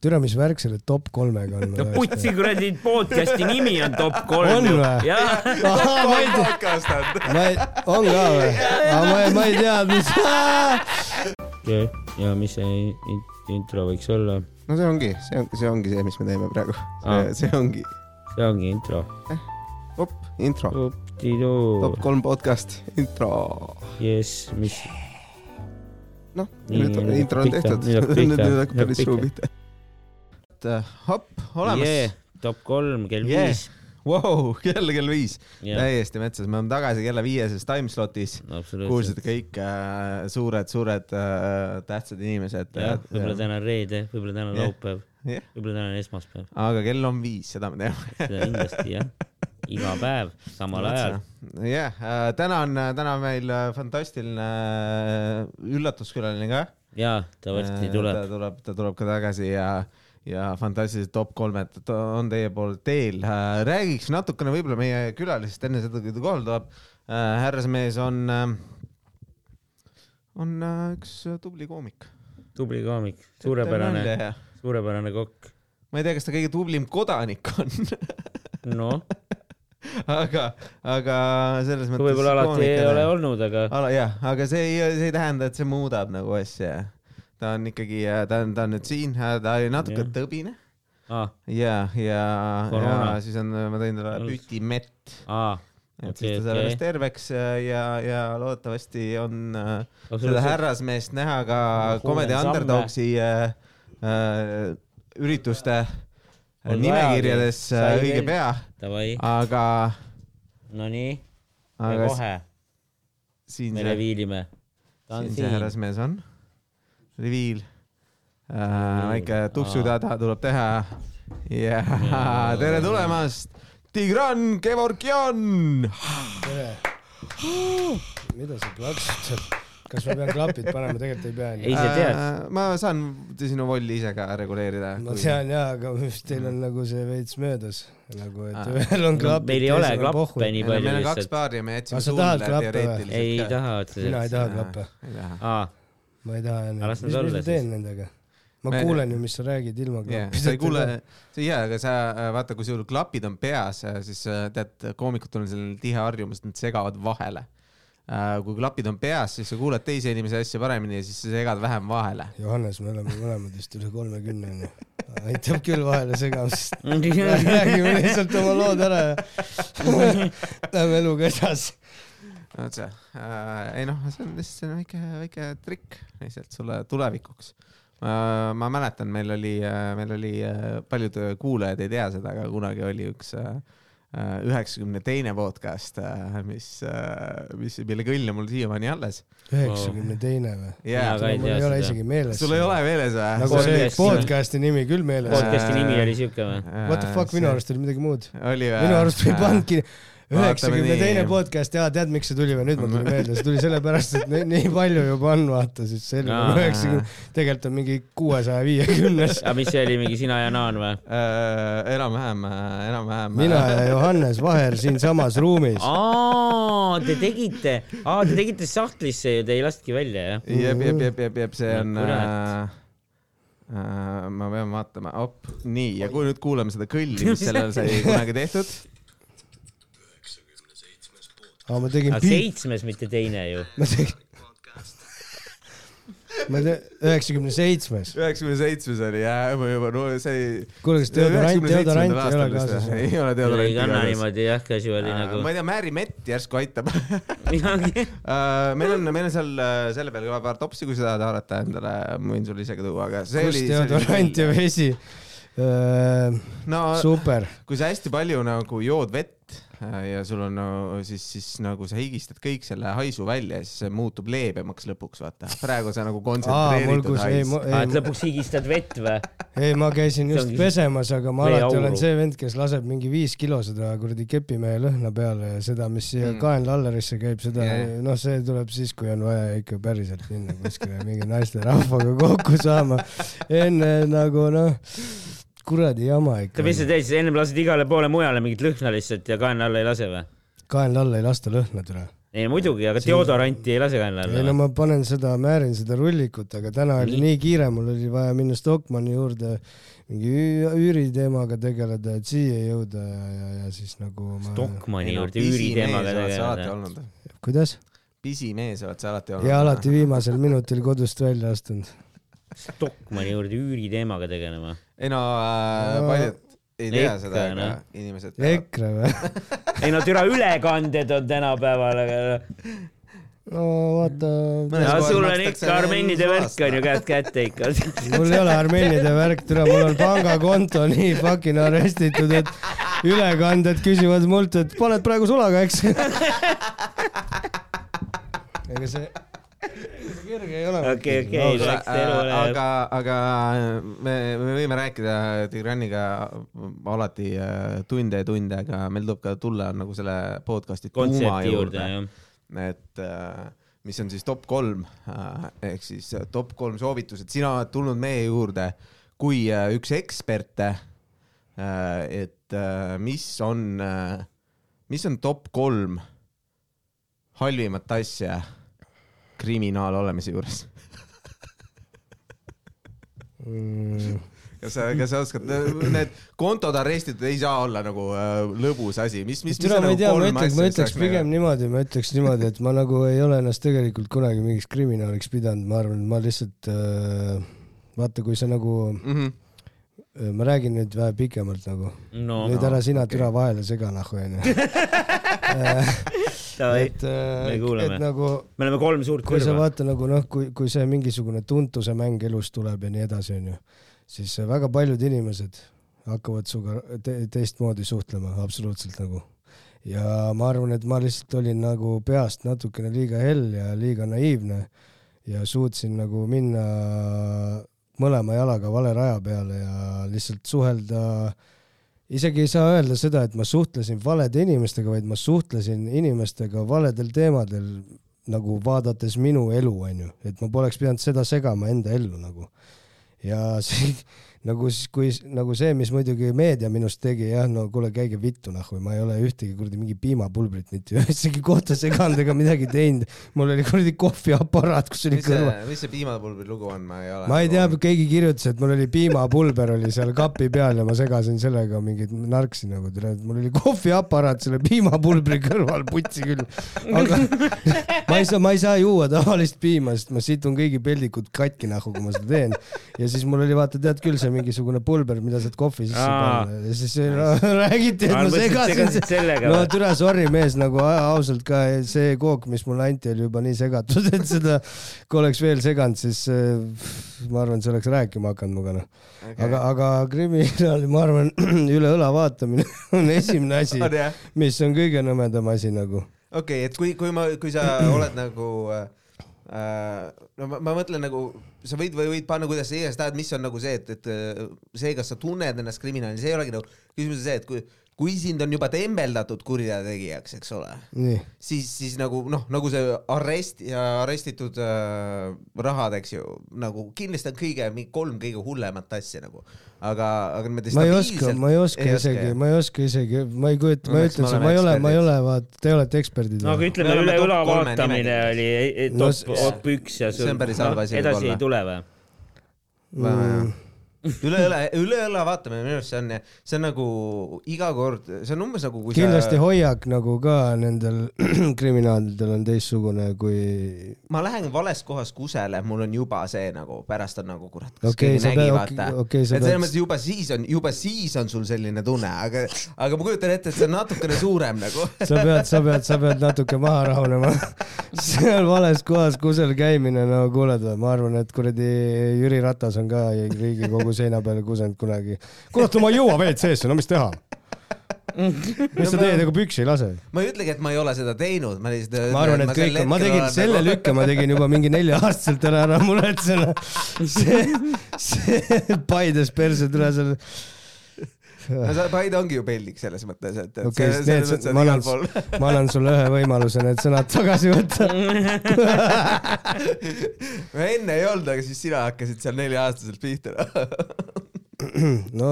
türa, mis värk selle top kolmega on? no putsi kuradi podcast'i nimi on top On kolm ju või?. ahaa, ma ei tea, on. ma ei, on ka või? ma ei, ma ei tea, mis. ja mis see in- intro võiks olla? no see ongi, see on, see ongi see, mis me teeme praegu. See ongi, see ongi intro. op, intro, top. kolm podcast, intro. jess, mis, noh, nüüd nüüd intro on tehtud. nüüd hakkab päris suu pihta. hopp, olemas jee, top kolm kell Yeah. viis. Vau, jälle kell viis, jah, täiesti metsas, me oleme tagasi kella viieses timeslotis. absoluutselt. kuulsite kõik äh, suured, suured äh, tähtsad inimesed. jah, võib-olla täna on reede, võib-olla täna on Jah. laupäev, Jah. võib-olla täna on esmaspäev, aga kell on viis, seda me teame. seda kindlasti jah, iga päev, samal ajal. jah, täna on, täna on meil äh, fantastiline äh, üllatuskülaline ka. jaa, ta varsti ta tuleb. tuleb, ta tuleb ka tagasi ja, ja fantastilised top kolmed on teie poole teel. räägiks natukene võib-olla meie külalisest enne seda, kui ta kohale tuleb. härrasmees on, on äh, üks tubli koomik. tubli koomik, suurepärane, suurepärane kokk. ma ei tea, kas ta kõige tublim kodanik on noh, aga, aga selles mõttes. võib-olla alati ei ole olnud, aga jah, aga see ei, see ei tähenda, et see muudab nagu asja. Ta on ikkagi, ta on, ta on nüüd siin, ta oli natuke Jah. tõbine. Aa, ja, ja, ja siis on, ma tõin talle Alles. pütimett, aa, et Okei, siis ta saab ennast terveks ja, ja loodetavasti on äh, seda härrasmeest näha ka Comedy. Underdogsi äh, äh, ürituste On nimekirjades äh, Sai õige pea, aga, nonii, aga kohe siin me see reviilime. siin see härrasmees on. Reviil äh,. väike tupsutada tuleb teha. ja Jaa. tere tulemast, Tigran Gevorgjan. tere. mida sa plaksutad? kas ma pean klapid panema, tegelikult ei pea Ei, sa tead. Äh, ma saan sinu volli ise ka reguleerida. ma tean jaa, aga just teil on nagu see veits möödas, nagu et Aa. ühel on klapid. meil ei ole klappe nii meil palju on kaks paari ja me jätsime sulle klappe teoreetiliselt ei taha mina otseselt ei. taha klappe, ei taha. aa, ma ei taha nad mis ma siis. teen nendega? ma Me- kuulen ju, mis sa räägid ilma jah, sa ei kuule, jaa, aga sa äh, vaata, kui sul klapid on peas, siis äh, tead, koomikutel on selline tihe harjumus, et nad segavad vahele. kui klapid on peas, siis sa kuuled teise inimese asja paremini ja siis sa segad vähem vahele. Johannes, me oleme mõlemad vist üle kolmekümne onju. aitab küll vahele segamist. räägime lihtsalt oma lood ära ja lähme eluga edasi. Vot see äh,, ei noh, see on lihtsalt selline väike, väike trikk lihtsalt sulle tulevikuks äh,. ma mäletan, meil oli, meil oli, paljud kuulajad ei tea seda, aga kunagi oli üks üheksakümne teine podcast, mis, mis, mille kõll on mul siiamaani alles. üheksakümne teine või? jaa Aga ei mul tea ei ole seda. isegi meeles. sul ei ole meeles või? nagu see Podcasti- podcast'i nimi küll meeles. podcast'i nimi oli siuke või? What the fuck, minu arust oli midagi muud. oli minu arust ei pannudki üheksakümne teine podcast, jaa, tead, miks see tuli või? nüüd mul tuli meelde, see tuli sellepärast, et nii, nii palju juba on, vaata siis selline üheksakümne, tegelikult on mingi kuuesaja viiekümnes. aga mis see oli, mingi sina ja Naan või? äh,. enam-vähem, enam-vähem. mina ja Johannes Vaher siinsamas ruumis. aa, te tegite, aa, te tegite sahtlisse ju, te ei lastki välja jah? jep, jep, jep, jep, jep, see No on kurat. äh, äh, ma pean vaatama, op, nii ja kui nüüd kuulame seda kõlli, mis sellel sai kunagi tehtud. Aga ma tegin aga beat, seitsmes, mitte teine ju. ma tegin, ma tegin, üheksakümne seitsmes. üheksakümne seitsmes oli jah, ma juba, no see ei. kuule, kas deodorant, deodorant ei ole kaasas või? ei ole ei deodoranti kanna kaasas. niimoodi jah, casual'i nagu ma. ei tea, Määri Mett järsku aitab. Uh, meil on, meil on seal uh, selle peal ka paar topsi, kui sa tahad haarata endale, ma võin sulle ise ka tuua, aga see kus oli. deodorant ja vesi? no super, kui sa hästi palju nagu jood vett äh, ja sul on no, siis, siis nagu sa higistad kõik selle haisu välja ja siis see muutub leebemaks lõpuks, vaata. praegu see nagu kontsentreeritud hais. aa, et ei, lõpuks higistad vett või? ei, ma käisin just pesemas, aga ma alati auru. olen see vend, kes laseb mingi viis kilo seda kuradi kepimehe lõhna peale ja seda, mis siia Mm. kaenlallerisse käib, seda yeah., noh, see tuleb siis, kui on vaja ikka päriselt minna kuskile mingi naisterahvaga kokku saama. enne nagu noh, kuradi jama ikka. mis sa teed siis, ennem lasid igale poole mujale mingit lõhna lihtsalt ja kaenla alla ei lase või? kaenla alla ei lasta lõhna tule. ei muidugi, aga deodoranti ei lase ka endale ei no ma panen seda, määrin seda rullikut, aga täna oli Nii. nii kiire, mul oli vaja minna Stockmanni juurde mingi üü- üüriteemaga tegeleda, et siia jõuda ja, ja, ja siis nagu ma. Stockmanni juurde üüriteemaga tegeleda. kuidas? pisimees oled sa alati olnud. ja alati viimasel minutil kodust välja astunud. Stockmanni juurde üüriteemaga tegelema. Ei no äh, No, paljud ei tea ikka, seda, aga noh. inimesed. EKRE või? ei no türa ülekanded on tänapäeval, aga no vaata, kohas sul on ikka armennide veel värk on ju käest kätte ikka. mul ei ole armeenide värk, türa, mul on pangakonto nii fucking arestitud, et ülekanded küsivad mult, et paned praegu sulaga, eks? ega see kerge ei ole. Okei, okei, läks ta elule. aga, aga me, me võime rääkida Tiraniga alati äh, tunde ja tunde, aga meil tuleb ka tulla nagu selle podcast'i tuuma juurde juurde, et äh, mis on siis top kolm ehk siis äh, top kolm soovitused, sina oled tulnud meie juurde kui äh, üks eksperte. et äh, mis on, mis on top kolm halvimat asja kriminaal olemise juures? Mm, kas sa, kas sa oskad, need kontod arestitud ei saa olla nagu äh, lõbus asi, mis, mis, on ma ei nagu tea, ma ütleks, ma ütleks pigem nagu- niimoodi, ma ütleks niimoodi, et ma nagu ei ole ennast tegelikult kunagi mingiks kriminaaliks pidanud, ma arvan, et ma lihtsalt äh, vaata, kui sa nagu, Mhm. ma räägin nüüd vähe pikemalt nagu, no nüüd no, ära sina okei. türa vahele sega nahku onju. et, me kuuleme. et nagu me oleme kolm suurt kui sa kõrva. vaata nagu noh, kui, kui see mingisugune tuntuse mäng elus tuleb ja nii edasi, onju, siis väga paljud inimesed hakkavad sinuga te teistmoodi suhtlema, absoluutselt nagu. ja ma arvan, et ma lihtsalt olin nagu peast natukene liiga hell ja liiga naiivne ja suutsin nagu minna mõlema jalaga vale raja peale ja lihtsalt suhelda isegi ei saa öelda seda, et ma suhtlesin valede inimestega, vaid ma suhtlesin inimestega valedel teemadel nagu vaadates minu elu, onju, et ma poleks pidanud seda segama enda ellu nagu. ja see nagu siis, kui nagu see, mis muidugi meedia minust tegi, jah, no kuule, käige vittu nahku, ma ei ole ühtegi kuradi mingi piimapulbrit mitte ühessegi kohta seganud ega midagi teinud. mul oli kuradi kohviaparaat, kus oli mis see kõrva,, mis see piimapulbri lugu on, ma ei ole. ma ei tea, keegi kirjutas, et mul oli piimapulber oli seal kapi peal ja ma segasin sellega mingeid narksi nagu, mul oli kohviaparaat selle piimapulbri kõrval, putsi küll. aga ma ei saa, ma ei saa juua tavalist piima, sest ma situn kõigi peldikud katki nahku, kui ma seda teen. ja siis mul oli vaata, tead küll, see mingisugune pulber, mida saad kohvi sisse panna. Ja siis no, räägiti, et Ma segasin sellega no türa, sorry mees, nagu ausalt ka see kook, mis mulle anti, oli juba nii segatud, et seda, kui oleks veel seganud, siis äh, ma arvan, see oleks rääkima hakanud minuga noh. aga, aga kriminaali, ma arvan, üle õla vaatamine on esimene asi, mis on kõige nõmedam asi nagu. okei okay,, et kui, kui ma, kui sa oled nagu äh, no ma, ma mõtlen nagu, sa võid või võid panna, kuidas sa iganes tahad, mis on nagu see, et, et äh, see, kas sa tunned ennast kriminaalina, see ei olegi nagu, küsimus on see, et kui, kui sind on juba tembeldatud kurjategijaks, eks ole, nii, siis, siis nagu noh, nagu see arrest ja arestitud äh, rahad, eks ju, nagu kindlasti on kõige, kolm kõige hullemat asja nagu, aga, aga niimoodi ma ei oska, ma ei oska isegi, ma ei oska isegi, ma ei kujuta, ma ütlen sulle, ma ei ole, ma ei ole, vaat te olete eksperdid. No aga ütleme üle kolme vaatamine oli eh, No top top üks ja see on päris halb asi edasi ei tule või? Mm. Üle õla, üle õla vaatamine minu arust see on, see on nagu iga kord, see on umbes nagu kui kindlasti sa, hoiak nagu ka nendel kriminaalidel on teistsugune kui ma lähen vales kohas kusele, mul on juba see nagu pärast on nagu kurat, kas Okei, keegi nägi vaata okei, sa et selles mõttes juba siis on, juba siis on sul selline tunne, aga, aga ma kujutan ette, et see on natukene suurem nagu. sa pead, sa pead, sa pead natuke maha rahunema. seal vales kohas kusel käimine, no kuuled või, ma arvan, et kuradi Jüri Ratas on ka Riigikogu seina peale kusenud kunagi. kurat, ma ei jõua WC-sse, no mis teha? mis sa teed, ega püksi ei lase? ma ei ütlegi, et ma ei ole seda teinud, ma lihtsalt. ma arvan, et kõik on, ma tegin selle lükke, ma tegin juba mingi nelja-aastaselt ära, ära muretsema. see, see Paides perse tule seal. Paide ongi ju peldik selles mõttes, et, et okei, see- selles, mõttes ma on igal pool., ma annan sulle ühe võimaluse need sõnad tagasi võtta. ma enne ei olnud, aga siis sina hakkasid seal nelja-aastaselt pihta. no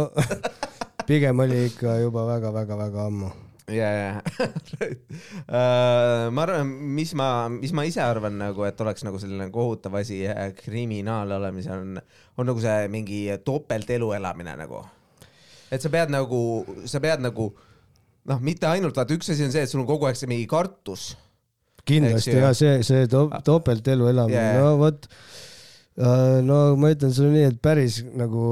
pigem oli ikka juba väga-väga-väga ammu. ja, ja, Äh, ma arvan, mis ma, mis ma ise arvan nagu, et oleks nagu selline kohutav asi äh, kriminaal olemisel on, on nagu see mingi topeltelu elamine nagu. Et sa pead nagu, sa pead nagu noh, mitte ainult vaata, üks asi on see, et sul on kogu aeg see mingi kartus. Kindlasti ja see, see to- topeltelu elamine yeah., no vot. No ma ütlen sulle nii, et päris nagu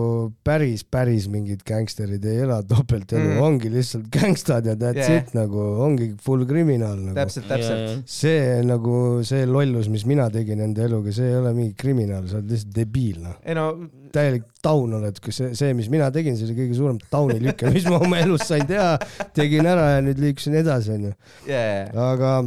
päris, päris mingid gängsterid ei ela topeltelu Mm. ongi lihtsalt gängstad ja that's Yeah. yeah. it nagu, ongi full kriminaal nagu. täpselt, täpselt. see nagu see lollus, mis mina tegin enda eluga, see ei ole mingi kriminaal, sa oled lihtsalt debiil noh. ei no täielik taun oled, kui see, see, mis mina tegin, see oli kõige suurem taunilüke, mis ma oma elus sain teha. tegin ära ja nüüd liikusin edasi, onju. yeah., aga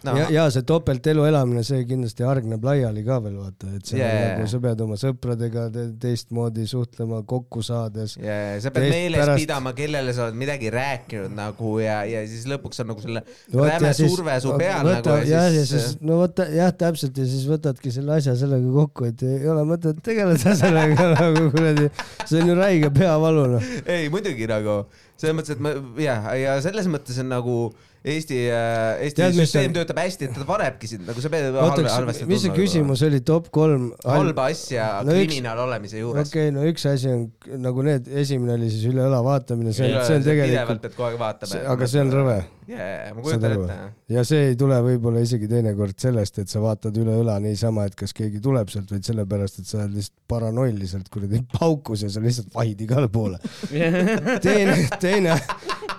no, ja, ja see topeltelu elamine, see kindlasti hargneb laiali ka veel vaata, et Jaa, yeah. nagu sa pead oma sõpradega te teistmoodi suhtlema kokku saades. ja sa pead Teist meeles pärast- pidama, kellele sa oled midagi rääkinud nagu ja, ja siis lõpuks on nagu selle räme ja surve su peal võta, nagu jah, ja siis, siis no vot jah, täpselt ja siis võtadki selle asja sellega kokku, et ei ole mõtet tegeleda sellega nagu kuradi, see on ju räige peavalu noh. ei muidugi nagu selles mõttes, et ma ja, ja selles mõttes on nagu Eesti, Eesti Tead, süsteem on- töötab hästi, et ta panebki sind nagu sa pead halvasti, mis see küsimus oli, top kolm? halba asja No no, üks- kriminaal olemise juures okei okay,, no üks asi on nagu need, esimene oli siis üle õla vaatamine, see on, see on pidevalt tegelikult, pead kogu aeg vaatama. aga see on rõve. jaa, ma kujutan ette. ja see ei tule võib-olla isegi teinekord sellest, et sa vaatad üle õla niisama, et kas keegi tuleb sealt, vaid sellepärast, et sa oled lihtsalt paranoiliselt kuradi paukus ja sa lihtsalt vahid igale poole. teine, teine,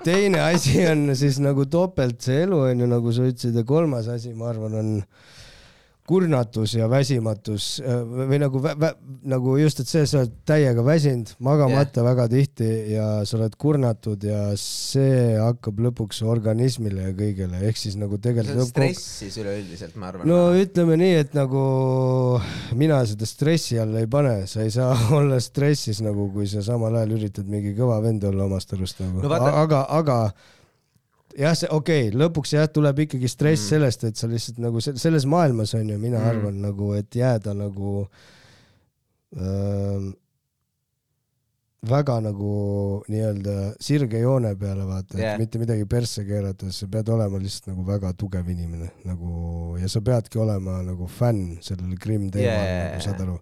teine asi on siis nagu topelt see elu on ju, nagu sa ütlesid ja kolmas asi, ma arvan, on kurnatus ja väsimatus äh, või nagu, nagu just, et see, sa oled täiega väsinud, magamata yeah. väga tihti ja sa oled kurnatud ja see hakkab lõpuks organismile ja kõigele, ehk siis nagu see on tegelikult stress siis üleüldiselt, ma arvan. no ütleme nii, et nagu mina seda stressi alla ei pane, sa ei saa olla stressis nagu, kui sa samal ajal üritad mingi kõva vend olla omast arust nagu No aga, aga jah, see okei okay,, lõpuks jah, tuleb ikkagi stress Mm. sellest, et sa lihtsalt nagu se- selles maailmas on ju, mina Mm. arvan nagu, et jääda nagu ähm, väga nagu nii-öelda sirge joone peale vaata yeah., et mitte midagi persse keerata, sa pead olema lihtsalt nagu väga tugev inimene nagu ja sa peadki olema nagu fänn sellel Krimm teemal yeah., nagu saad aru.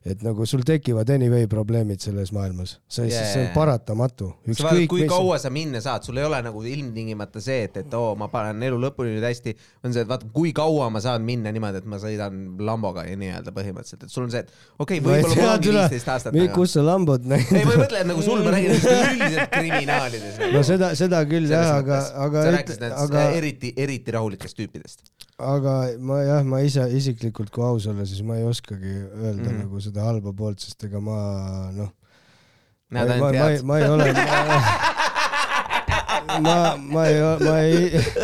Et nagu sul tekivad anyway probleemid selles maailmas, see yeah., see on paratamatu. sa vaatad, kui kaua sa minna saad, sul ei ole nagu ilmtingimata see, et, et oo, ma panen elu lõpuni nüüd hästi, on see, et vaata, kui kaua ma saan minna niimoodi, et ma sõidan Lamboga ja nii-öelda põhimõtteliselt, et sul on see, et okei okay,, võib-olla mul ongi viisteist aastat kus sa lambot näinud ei, ma ei mõtle, et nagu sul, ma räägin üldiselt kriminaalides nagu. no seda, seda küll jah, aga, aga sa, rääkisid nendest aga..., eriti, eriti rahulikest tüüpidest. Aga ma jah, ma ise isiklikult, kui aus olla, siis ma ei oskagi öelda mm. nagu seda halba poolt, sest ega ma noh, ma, ma, ma, head. ma ei ole, ma, ma ei, ma ei,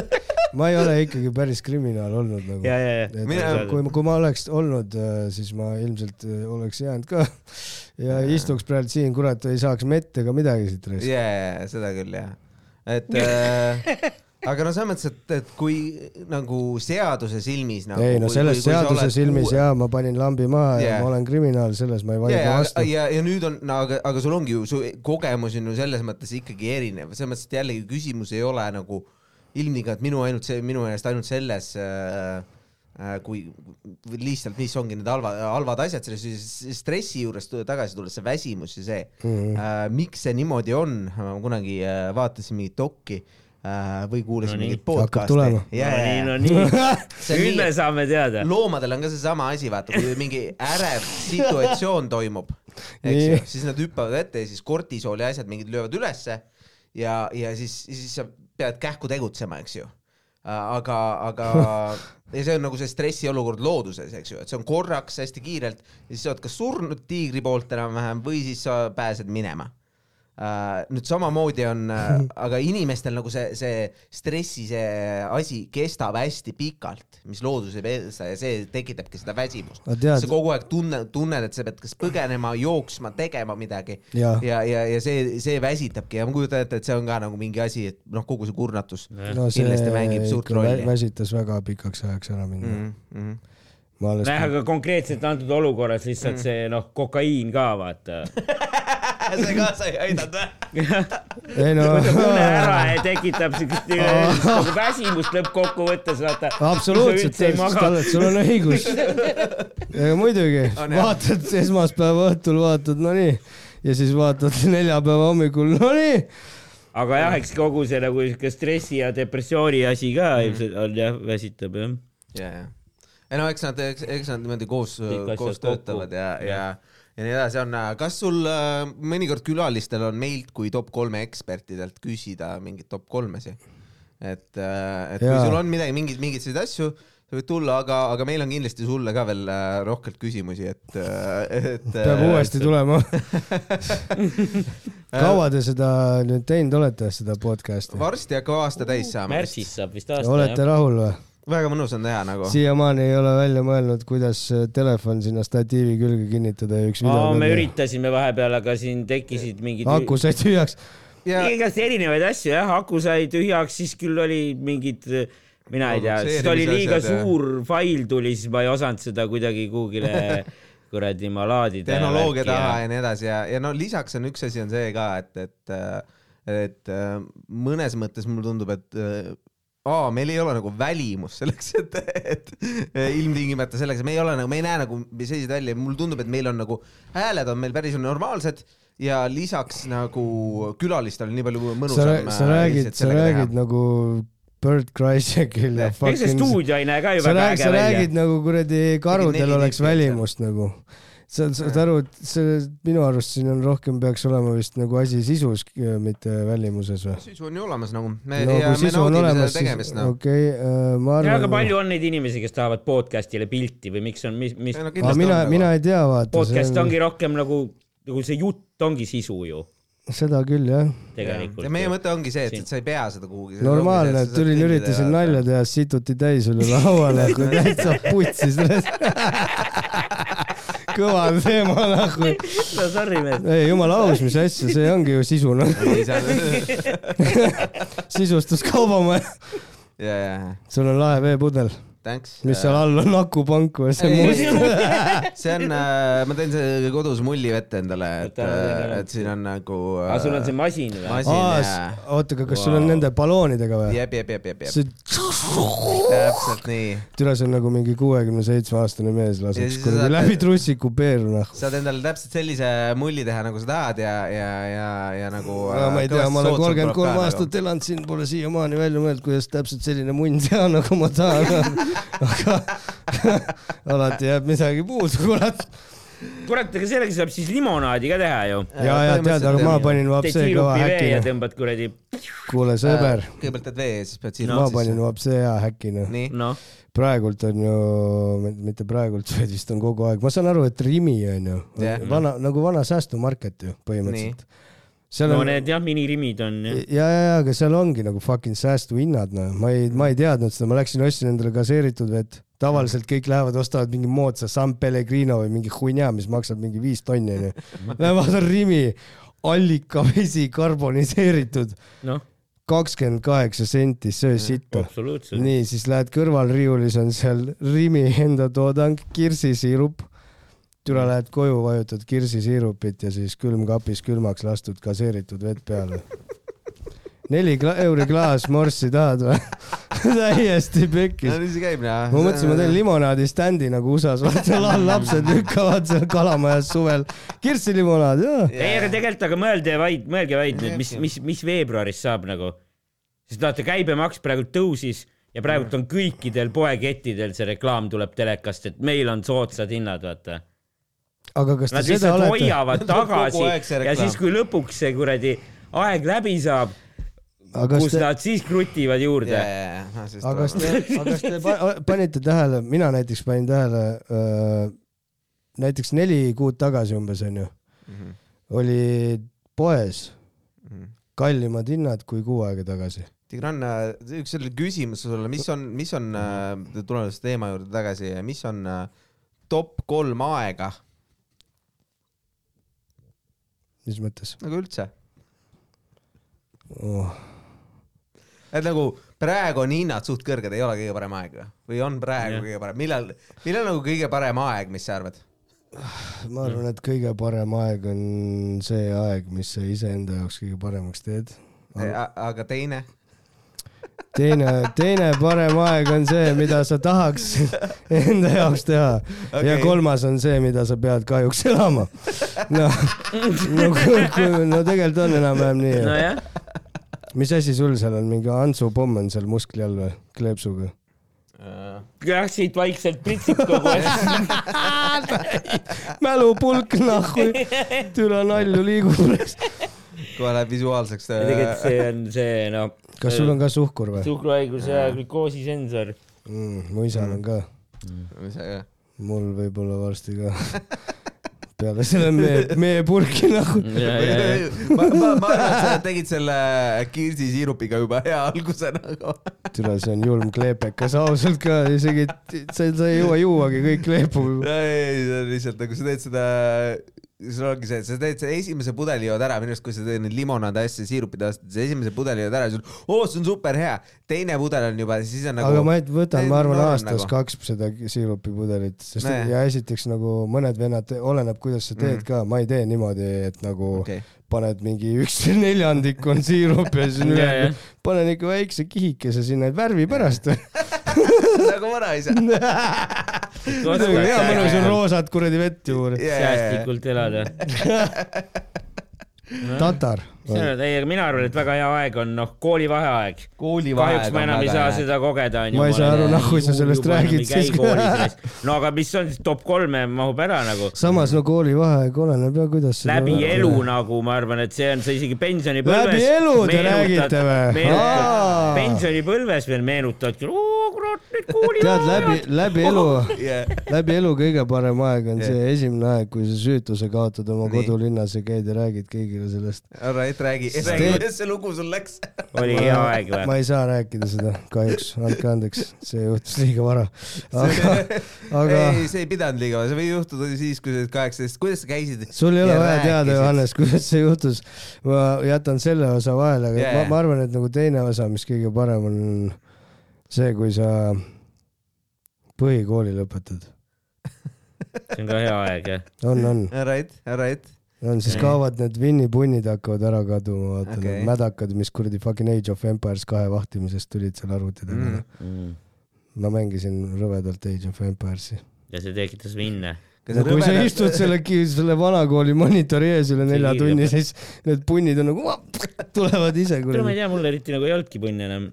ma ei ole ikkagi päris kriminaal olnud nagu. ja, ja, ja. et Mina- kui, kui ma oleks olnud, siis ma ilmselt äh, oleks jäänud ka ja istuks praegu siin, kurat, ei saaks mett ega midagi siit reist. jaa, seda küll jah. et äh, aga no selles mõttes, et, et kui nagu seaduse silmis nagu. ei no selles seaduse silmis jaa, ma panin lambi maha yeah. Ja ma olen kriminaal, selles ma ei vaidle ja, vastu ja, ja nüüd on, no aga, aga sul ongi ju, su kogemus on ju selles mõttes ikkagi erinev, selles mõttes, et jällegi küsimus ei ole nagu ilmtingimata minu ainult see, minu meelest ainult selles äh, äh, kui lihtsalt, mis ongi need halvad, halvad asjad, selle stressi juures tagasi tulles, see väsimus ja see mm. -hmm. miks see niimoodi on, ma kunagi äh, vaatasin mingit dokki äh, või kuulasin No mingit podcast'i. no nii, no nii. See on nüüd me saame teada. loomadel on ka seesama asi, vaata, kui mingi ärev situatsioon toimub, eks ju, siis nad hüppavad ette ja siis kortisooli asjad mingid löövad ülesse ja, ja siis, siis sa pead kähku tegutsema, eks ju. aga, aga ja see on nagu see stressiolukord looduses, eks ju, et see on korraks hästi kiirelt ja siis sa oled kas surnud tiigri poolt enam-vähem või siis sa pääsed minema nüüd samamoodi on uh, aga inimestel nagu see, see stressi see asi kestab hästi pikalt, mis loodus ei veesta ja see tekitabki seda väsimust. sa, kogu aeg tunne, tunned, et sa pead kas põgenema, jooksma, tegema midagi jaa, ja, ja, ja see, see väsitabki ja ma kujutan ette, et see on ka nagu mingi asi, et noh, kogu see kurnatus no see kindlasti mängib suurt rolli. väsitas väga pikaks ajaks ära mind mm.. -hmm. nojah, aga konkreetselt antud olukorras lihtsalt see noh, kokaiin ka vaata. see kaasa ei aidanud või? ei no une ära ja tekitab siukest nagu väsimust lõppkokkuvõttes, vaata. absoluutselt, sul on õigus. muidugi, vaatad esmaspäeva õhtul, vaatad, no nii, ja siis vaatad neljapäeva hommikul, no nii. aga jah, eks kogu see nagu siuke stressi ja depressiooni asi ka ilmselt on jah, väsitab jah. ja, ja. Ei no eks nad, eks, nad niimoodi koos koos töötavad ja, ja, ja nii edasi on. kas sul äh, mõnikord külalistel on meilt kui top kolme ekspertidelt küsida mingeid top kolmesi? et, et kui Jaa. sul on midagi, mingeid, mingeid selliseid asju, sa võid tulla, aga, aga meil on kindlasti sulle ka veel äh, rohkelt küsimusi, et, et. peab uuesti. tulema. kaua te seda nüüd teinud olete, seda podcast'i? varsti hakkab aasta täis saama. märtsis saab vist aasta olete jah. rahul või? Väga mõnus on teha nagu. siiamaani ei ole välja mõelnud, kuidas äh, telefon sinna statiivi külge kinnitada ja üks video me. üritasime vahepeal, aga siin tekkisid mingid. aku sai tühjaks. ja igast erinevaid asju jah, aku sai tühjaks, siis küll oli mingid, mina ei tea, siis oli liiga ja- suur fail tuli, siis ma ei osanud seda kuidagi kuhugile kuradi ma laadida. tehnoloogia taha ja nii edasi ja, ja no lisaks on üks asi on see ka, et, et, et äh, mõnes mõttes mulle tundub, et äh, aa, meil ei ole nagu välimust selleks, et, et ilmtingimata selleks, me ei ole nagu, me ei näe nagu selliseid välja, mulle tundub, et meil on nagu hääled on meil päris normaalsed ja lisaks nagu külalistel on nii palju sa mõnusam. sa räägid, sa räägid nagu Bert Kreisegil ja ega see fucking stuudio ei näe ka ju sa väga räägid, äge sa välja räägid. nagu kuradi karudel oleks välimust nagu. Sa saad aru, et see minu arust siin on rohkem peaks olema vist nagu asi sisus, mitte välimuses või? sisu on ju olemas nagu. me, no ja kui me sisu on naudime olemas, seda siis tegemist noh. okei okay,, ma ja aga arvan. palju on neid inimesi, kes tahavad podcast'ile pilti või miks on, mis, mis no mina on, nagu- mina ei tea, vaata. podcast ongi rohkem nagu, nagu see jutt ongi sisu ju seda küll jah. tegelikult ja meie mõte ongi see, et, et sa ei pea seda kuhugi. normaalne, et tulin, üritasin nalja teha, situti täis üle laua nagu täitsa putsi sellest. kõva teema nagu. no sorry mees. ei jumala aus, mis asja, see ongi ju sisu noh, ja, sisustuskaubamaja. ja, ja, sul on lahe veepudel, thanks. mis seal all on, akupank või see must? see on, ma teen see kodus mulli vette endale, et võta,, et siin on nagu. aga sul on see masin või? masin oota, aga kas sul on nende balloonidega või? jep, jep, jep, jep, jep, see, täpselt nii. türa, see on nagu mingi kuuekümne seitsme aastane mees laseks kuradi sa- läbi trussiku peeru noh. saad endale täpselt sellise mulli teha, nagu sa tahad ja, ja, ja, ja nagu. ma ei tea, ma olen kolmkümmend kolm aastat elanud siin, pole siiamaani välja mõelnud, kuidas täpselt selline munn teha, nagu ma tahan. aga alati jääb midagi puudu, kurat. kurat, aga sellega saab siis limonaadi ka teha ju. ja, ja tead, aga ma panin teed vapsee kõva vee ja häkina. tõmbad kuradi, kuule, sõber, kõigepealt teed vee ja siis pead ma panin vapsee hea häkina. noh, praegult on ju, mitte praegult, vaid vist on kogu aeg, ma saan aru, et Rimi on ju Jah. vana, nagu vana säästumarket ju põhimõtteliselt. Seal no on need jah, minirimid on jah. ja, ja, ja, aga seal ongi nagu fucking säästuhinnad, noh, ma ei, ma ei teadnud seda, ma läksin ostsin endale gaseeritud vett. tavaliselt kõik lähevad, ostavad mingi moodsa San Pellegrino või mingi hunnia, mis maksab mingi viis tonni onju. Lähen vaatan Rimi, allikavesi karboniseeritud, noh, kakskümmend kaheksa senti, söö sitta. nii, siis lähed kõrvalriiulis on seal Rimi enda toodang, kirsisiirup. Türa lähed koju, vajutad kirsisiirupit ja siis külmkapis külmaks lastud gaseeritud vett peale. neli kla euri klaas morssi tahad või? täiesti pekkis no. nii see käib jah. ma mõtlesin, ma teen limonaadi standi nagu USA-s, vaata lapsed lükkavad seal kalamajas suvel kirssilimonaad, jaa. ei, aga tegelikult, aga mõelge vaid, mõelge vaid nüüd, mis, mis, mis veebruaris saab nagu. sest vaata, käibemaks praegu tõusis ja praegult on kõikidel poekettidel see reklaam tuleb telekast, et meil on soodsad hinnad, vaata. Aga kas te Nad seda olete, hoiavad tagasi ja siis, kui lõpuks see kuradi aeg läbi saab, aga kus te, nad siis krutivad juurde? Ja, ja, ja, noh, siis aga kas te, aga kas te pa- panite tähele, mina näiteks panin tähele äh,, näiteks neli kuud tagasi umbes onju, Mhm, oli poes kallimad hinnad kui kuu aega tagasi. Tigran, üks selline küsimus sulle, mis on, mis on, tuleme selle teema juurde tagasi, mis on äh, top kolm aega mis mõttes nagu üldse? oh.? et nagu praegu on hinnad suht kõrged, ei ole kõige parem aeg või? on praegu Jah. kõige parem, millal, millal nagu kõige parem aeg, mis sa arvad? ma arvan, et kõige parem aeg on see aeg, mis sa iseenda jaoks kõige paremaks teed. aga teine? teine, teine parem aeg on see, mida sa tahaks enda jaoks teha okay. ja kolmas on see, mida sa pead kahjuks elama. noh, no, no, no tegelikult on enam-vähem nii. nojah, mis asi sul seal on, mingi Antsu pomm on seal muskli all või, kleepsuga? jah, siit vaikselt pritsib kogu aeg. mälupulk nahku, türa nalju liigub. kohe läheb visuaalseks. tegelikult see on see noh, kas sul on ka suhkur või suhkruhaigus ja glükoosisensor. mm,? mu isal on ka, mul võib-olla varsti ka. peale selle mee, meepurki nagu. ma, ma, ma arvan, et sa tegid selle kirsisiirupiga juba hea alguse nagu. türa, see on julm kleepekas, ausalt ka, isegi, sa, sa ei jõua juuagi, kõik leepub. ei, see on lihtsalt nagu sa teed seda, sul ongi see, et sa teed selle esimese pudeli jood ära, minu arust, kui sa teed neid limonaade asju, siirupid ostad, see esimese pudeli jood ära, sul, oo, see on super hea. teine pudel on juba, siis on nagu. aga ma võtan, ma arvan, aastas nagu. kaks seda siirupipudelit, sest Nee. ja esiteks nagu mõned vennad, oleneb, kuidas sa teed Mm. ka, ma ei tee niimoodi, et nagu okei, paned mingi üks neljandik on siirup ja siis ülejäänud, panen ikka väikse kihikese sinna, et värvi pärast. nagu vanaisa. hea mõnus on roosat kuradi vett juurde. säästlikult elada. tatar. see on, ei, aga mina arvan, et väga hea aeg on noh, koolivaheaeg. kahjuks ma enam ei saa. seda kogeda, onju. Ma ei saa aru, nahku sa sellest räägid siis. no aga mis on siis top kolme mahub ära nagu. samas no koolivaheaeg oleneb ja kuidas. läbi elu. nagu ma arvan, et see on, sa isegi pensionipõlves. läbi elu te räägite või? pensionipõlves veel meenutad, oo kurat, nüüd koolivaheaeg. tead, läbi, läbi elu, yeah.. läbi elu kõige parem aeg on Jah. see esimene aeg, kui sa süütuse kaotad oma Nii. kodulinnas ja käid ja räägid kõigile sellest. Alright, räägi, Sest räägi, te- kuidas see lugu sul läks. oli hea aeg ma või? ei saa rääkida seda, kahjuks, andke andeks, see juhtus liiga vara. aga, aga ei, see ei pidanud liiga, see võib juhtuda siis, kui sa oled kaheksateist, kuidas sa käisid? sul ei ole Ja vaja teada. Johannes, kuidas see juhtus. ma jätan selle osa vahele, aga Jaa, ma, ma arvan, et nagu teine osa, mis kõige parem on see, kui sa põhikooli lõpetad. see on ka hea aeg jah. on, on, Alright, alright. on, siis kaovad need vinnipunnid hakkavad ära kaduma, vaata okay. need mädakad, mis kuradi fucking Age of Empires kahe vahtimisest tulid seal arvuti taga Mm. mm.. Ma mängisin rõvedalt Age of Empires'i. ja see tekitas vinne. no kui sa istud selle, selle vanakooli monitori ees üle nelja tunni, siis need punnid on nagu tulevad ise kuule, ma ei tea, mul eriti nagu ei olnudki punni enam.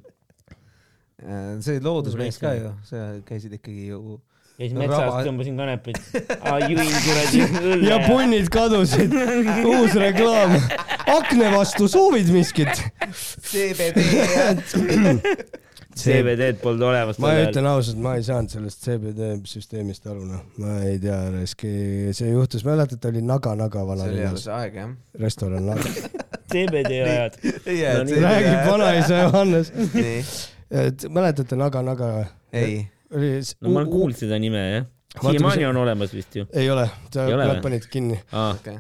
See oli loodusmees ka ju, sa käisid ikkagi ju. käisin No metsas raba-, tõmbasin kanepit, jõin kuradi õlle ja punnid kadusid. uus reklaam. akna vastu soovid miskit? CBD. CBD-d polnud olemas ma ütlen ausalt, ma ei saanud sellest CBD süsteemist aru, noh, ma ei tea, see juhtus, mäletad, oli Naga-Naga see oli vanalinnas alles, aeg jah. restoran Naga. CBD ajad. räägib vanaisa Johannes. nii, mäletate Naga-Naga või? ei, oli. no ma olen kuulnud seda nime jah. Siiamaani on olemas vist ju. ei ole, nad panid kinni. aa, okei.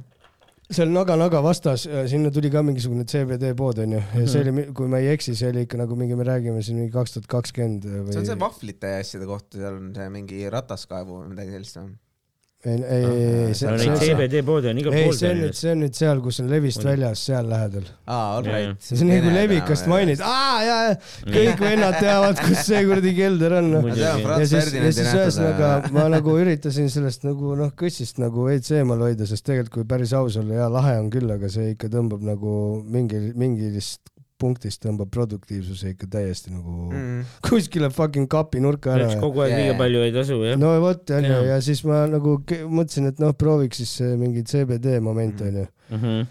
seal Naga-Naga vastas, sinna tuli ka mingisugune CBD pood onju ja see oli, kui ma ei eksi, see oli ikka nagu mingi, me räägime siin mingi kaks tuhat kakskümmend või. see on see vahvlite ja asjade koht, seal on see mingi rataskaevu või midagi sellist või? ei, ei, ei, no see, neid see, see, CBD poode on igal ei, pool see on nüüd, see on nüüd seal, kus on Levist Oli. väljas, seal lähedal. aa, all right. see on nii, kui Levikast mainid, aa jaa, kõik vennad teavad, kus see kuradi kelder on. On ja siis, ja siis ühesõnaga ma nagu üritasin sellest nagu noh, kõssist nagu veits eemal hoida, sest tegelikult kui päris aus olla, jaa, lahe on küll, aga see ikka tõmbab nagu mingi, mingist punktist tõmbab produktiivsuse ikka täiesti nagu Mm. kuskile fucking kapi nurka ära kogu aeg Jaa, liiga palju ei tasu jah. no vot onju ja siis ma nagu mõtlesin, et noh, prooviks siis mingi CBD moment onju. Mhm.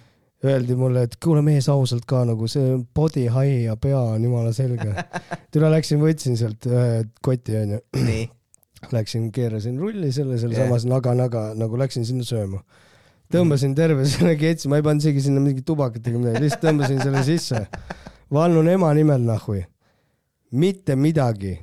Öeldi mulle, et kuule mees ausalt ka nagu see body high ja pea on jumala selge. tule läksin, võtsin sealt ühe koti onju, nii, läksin, keerasin rulli selle sealsamas naga-naga nagu läksin sinna sööma. Tõmbasin terve selle ketsi, ma ei pannud isegi sinna mingit tubakat ega midagi, lihtsalt tõmbasin selle sisse. vannun ema nimel nahhui. mitte midagi,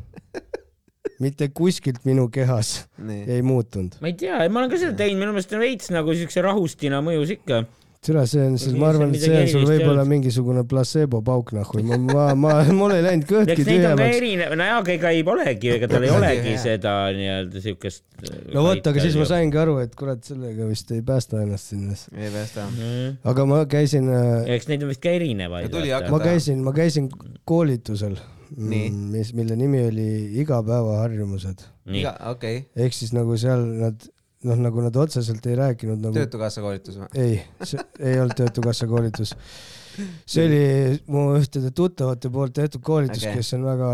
mitte kuskilt minu kehas nii. ei muutunud. ma ei tea, ma olen ka seda teinud, minu meelest on veits nagu siukse rahustina mõjus ikka. türa, see on, Siin ma arvan, et see on sul võib-olla mingisugune platseebopauk, noh, ma, ma, ma, mul ei läinud kõhtki tühjemaks. erinev, no jaa, aga ega ei olegi, ega tal ei olegi seda nii-öelda siukest. no vot, aga siis ma. saingi aru, et kurat, sellega vist ei päästa ennast sinna. ei päästa. aga ma käisin, eks neid on vist ka erinevaid. Ma käisin, ma käisin koolitusel, Nii. mis, mille nimi oli igapäevaharjumused. okei, ehk siis nagu seal nad, noh, nagu nad otseselt ei rääkinud nagu Töötukassa koolitus või? ei, see ei olnud Töötukassa koolitus. see oli mu ühtede tuttavate poolt tehtud koolitus okay., kes on väga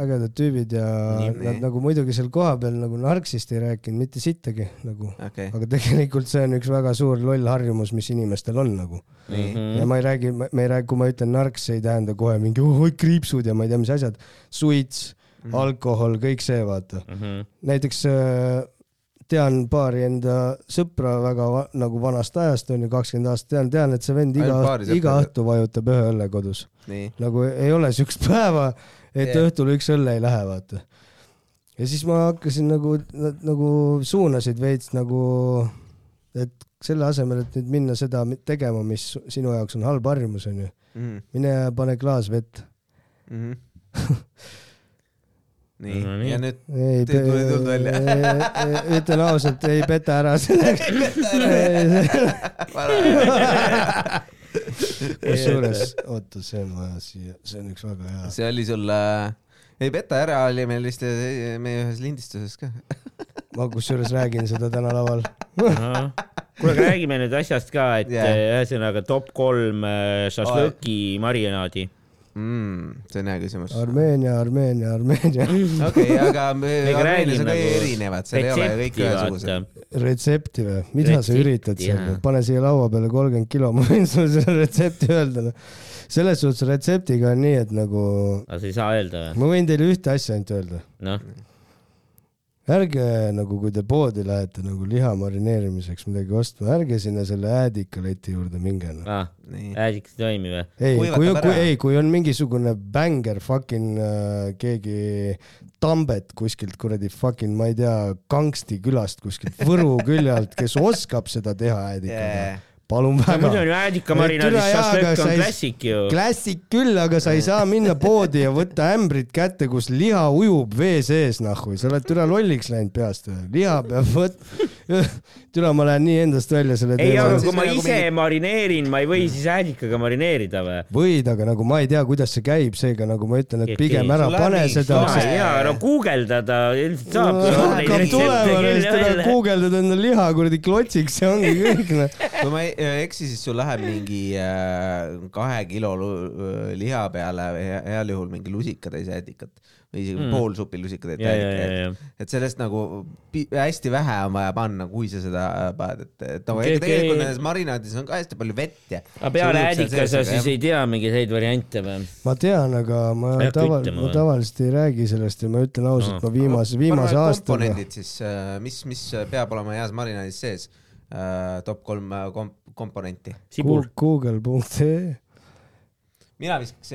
ägedad tüübid ja Nii. nii, nad nagu muidugi seal kohapeal nagu narksist ei rääkinud mitte sittagi nagu, okei, aga tegelikult see on üks väga suur loll harjumus, mis inimestel on nagu. nii, Mhm. ja ma ei räägi, me ei räägi, kui ma ütlen narks, ei tähenda kohe mingi oh, oi, kriipsud ja ma ei tea, mis asjad, suits, Mhm. alkohol, kõik see, vaata. Mhm. näiteks äh, tean paari enda sõpra väga va nagu vanast ajast onju, kakskümmend aastat tean, tean, et see vend iga iga õhtu vajutab ühe õlle kodus. nagu ei ole siukest päeva, et yeah. õhtul üks õlle ei lähe, vaata. ja siis ma hakkasin nagu, nad nagu suunasid veits nagu, et selle asemel, et nüüd minna seda tegema, mis sinu jaoks on halb harjumus onju, mine ja pane klaas vett. Mhm. nii No, ja nüüd ei, Teil tuli tuld välja. ütlen ausalt, ei peta ära sellega. kusjuures, oota, see on vaja siia, see on üks väga hea. see oli sul äh,, ei peta ära oli meil vist äh, meie ühes lindistuses ka. ma kusjuures räägin seda täna laval. kuule, aga räägime nüüd asjast ka, et yeah. ühesõnaga top kolm äh, šašlõki marinaadi. mm,. see on hea küsimus. Armeenia, Armeenia, Armeenia. okei, aga Armeenias on ka nagu erinevad, seal ei ole kõik ühesugused. retsepti või? mida sa Retsepti, üritad seal pane siia laua peale kolmkümmend kilo, ma võin sulle selle retsepti öelda. selles suhtes retseptiga on nii, et nagu aga sa ei saa öelda või? ma võin teile ühte asja ainult öelda. noh, ärge nagu, kui te poodi lähete nagu liha marineerimiseks midagi ostma, ärge sinna selle äädikaleti juurde minge no.. aa, nii, äädikas ei toimi või? ei, kui, kui ei, kui on mingisugune bänger fucking äh, keegi Tambet kuskilt kuradi fucking, ma ei tea, Kangsti külast kuskilt Võru külje alt, kes oskab seda teha äädikaga Yeah. Palun muidu on väga. ju äädikamarinaadis jaa, šašlõkk on klassik ju. klassik küll, aga sa ei saa minna poodi ja võtta ämbrit kätte, kus liha ujub vee sees, nahhu, sa oled türa lolliks läinud peast liha peab võt-, türa, ma lähen nii endast välja selle ei, aga teema. kui ma nagu ise mingi- marineerin, ma ei või siis äädikaga marineerida või? võid, aga nagu ma ei tea, kuidas see käib, seega nagu ma ütlen, et pigem ära pane seda sul. läheb- ja no guugeldada ilmselt saab. hakkab tulema, siis tuleb guugeldada endale liha kuradi klotsiks ja ongi kõik noh. kui ma ei eksi, siis sul läheb mingi äh, kahe kilo lu- liha peale he- heal juhul mingi lusikatäis äädikat või isegi Mm. pool supi äädikat. ja. et sellest nagu hästi vähe on vaja panna, kui sa seda paned, et, et Okei, okay, tegelikult okei. nendes marinaadides on ka hästi palju vett ja. aga peale äädika sa siis ei tea mingeid häid variante või? ma tean, aga ma taval-, ütlema ma tavaliselt ei räägi sellest ja ma ütlen ausalt, No. ma viimase, viimase aastaga. komponendid siis, mis, mis peab olema heas marinaadis sees? top kolm äh, kom-, komponenti. Google.ee mina viskaks,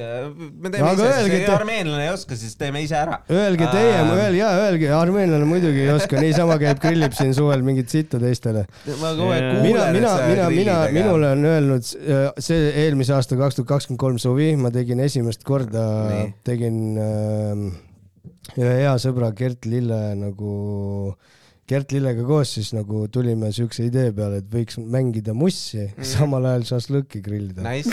me teeme aga ise, öelge, sest te- armeenlane ei oska, siis teeme ise ära. Öelge teie, Ähm. öel- jaa, öelge, armeenlane muidugi ei oska, niisama käib, grillib siin suvel mingit sitta teistele. Mina- mina, mina, mina, minule on öelnud äh, see eelmise aasta kaks tuhat kakskümmend kolm suvi, ma tegin esimest korda tegin äh, ühe hea sõbra Gert Lille nagu, Gert Lillega koos siis nagu tulime siukse idee peale, et võiks mängida mussi mm., samal ajal šašlõkki grillida. Nice.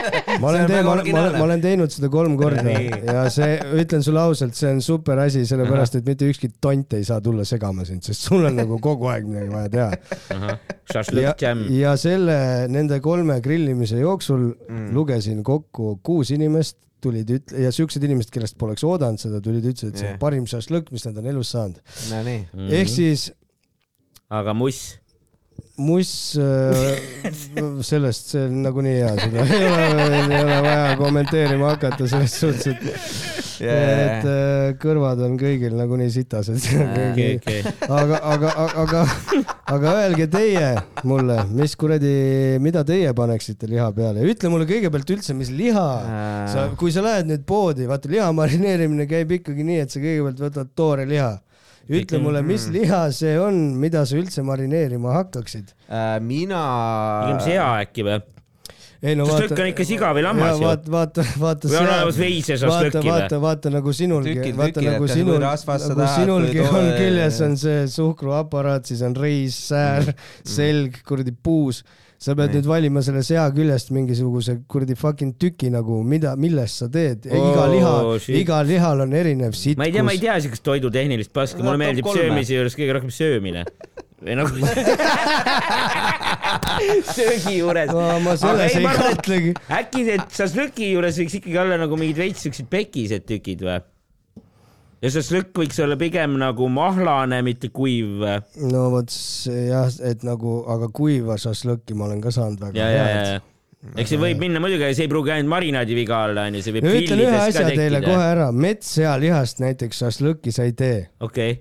ma olen teinud, ma ma olen teinud seda kolm korda ja see, ütlen sulle ausalt, see on super asi, sellepärast et mitte ükski tont ei saa tulla segama sind, sest sul on nagu kogu aeg midagi vaja teha. ja ja selle, nende kolme grillimise jooksul mm. lugesin kokku kuus inimest, tulid üt- ja siuksed inimesed, kellest poleks oodanud seda, tulid, ütlesid, et see on parim šašlõkk, mis nad on elus saanud. Nonii. Mhm. ehk siis aga muss. Muss äh, sellest, see on nagunii hea, seda ei ole, ei ole vaja kommenteerima hakata selles suhtes, et et äh, kõrvad on kõigil nagunii sitased. okei, okei. aga, aga, aga, aga öelge teie mulle, mis kuradi, mida teie paneksite liha peale ütle mulle kõigepealt üldse, mis liha sa, kui sa lähed nüüd poodi, vaata liha marineerimine käib ikkagi nii, et sa kõigepealt võtad toore liha ütle mulle, mis liha see on, mida sa üldse marineerima hakkaksid? Äh, mina. pigem sea äkki või? ei no šašlõkk on ikka siga või lammas ju. vaata, vaata, vaata või on olemas veise vaata, šašlõkki või? vaata, vaata nagu sinulgi vaata nagu sinul, nagu sinulgi on küljes on see suhkruaparaat, siis on reis, säär, selg, kuradi puus. Sa pead Nii. nüüd valima selle sea küljest mingisuguse kuradi fucking tüki nagu, mida, millest sa teed. iga Oh, liha, shit. igal lihal on erinev sitkus. ma ei tea, ma ei tea siukest toidutehnilist paska, mulle meeldib kolme. söömise juures kõige rohkem söömine. või nagu söögi juures. no ma selles ei kahtlegi. äkki need šašlõki juures võiks ikkagi olla nagu mingid veits siuksed pekised tükid või? Ja šašlõkk võiks olla pigem nagu mahlane, mitte kuiv. No vot see jah, et nagu, aga kuiva šašlõkki ma olen ka saanud väga ja, head. eks see võib minna muidugi, see ei pruugi ainult marinaadi viga olla, onju, see võib no ütlen ühe asja teile kohe ära, metssealihast näiteks šašlõkki sa ei tee. okei,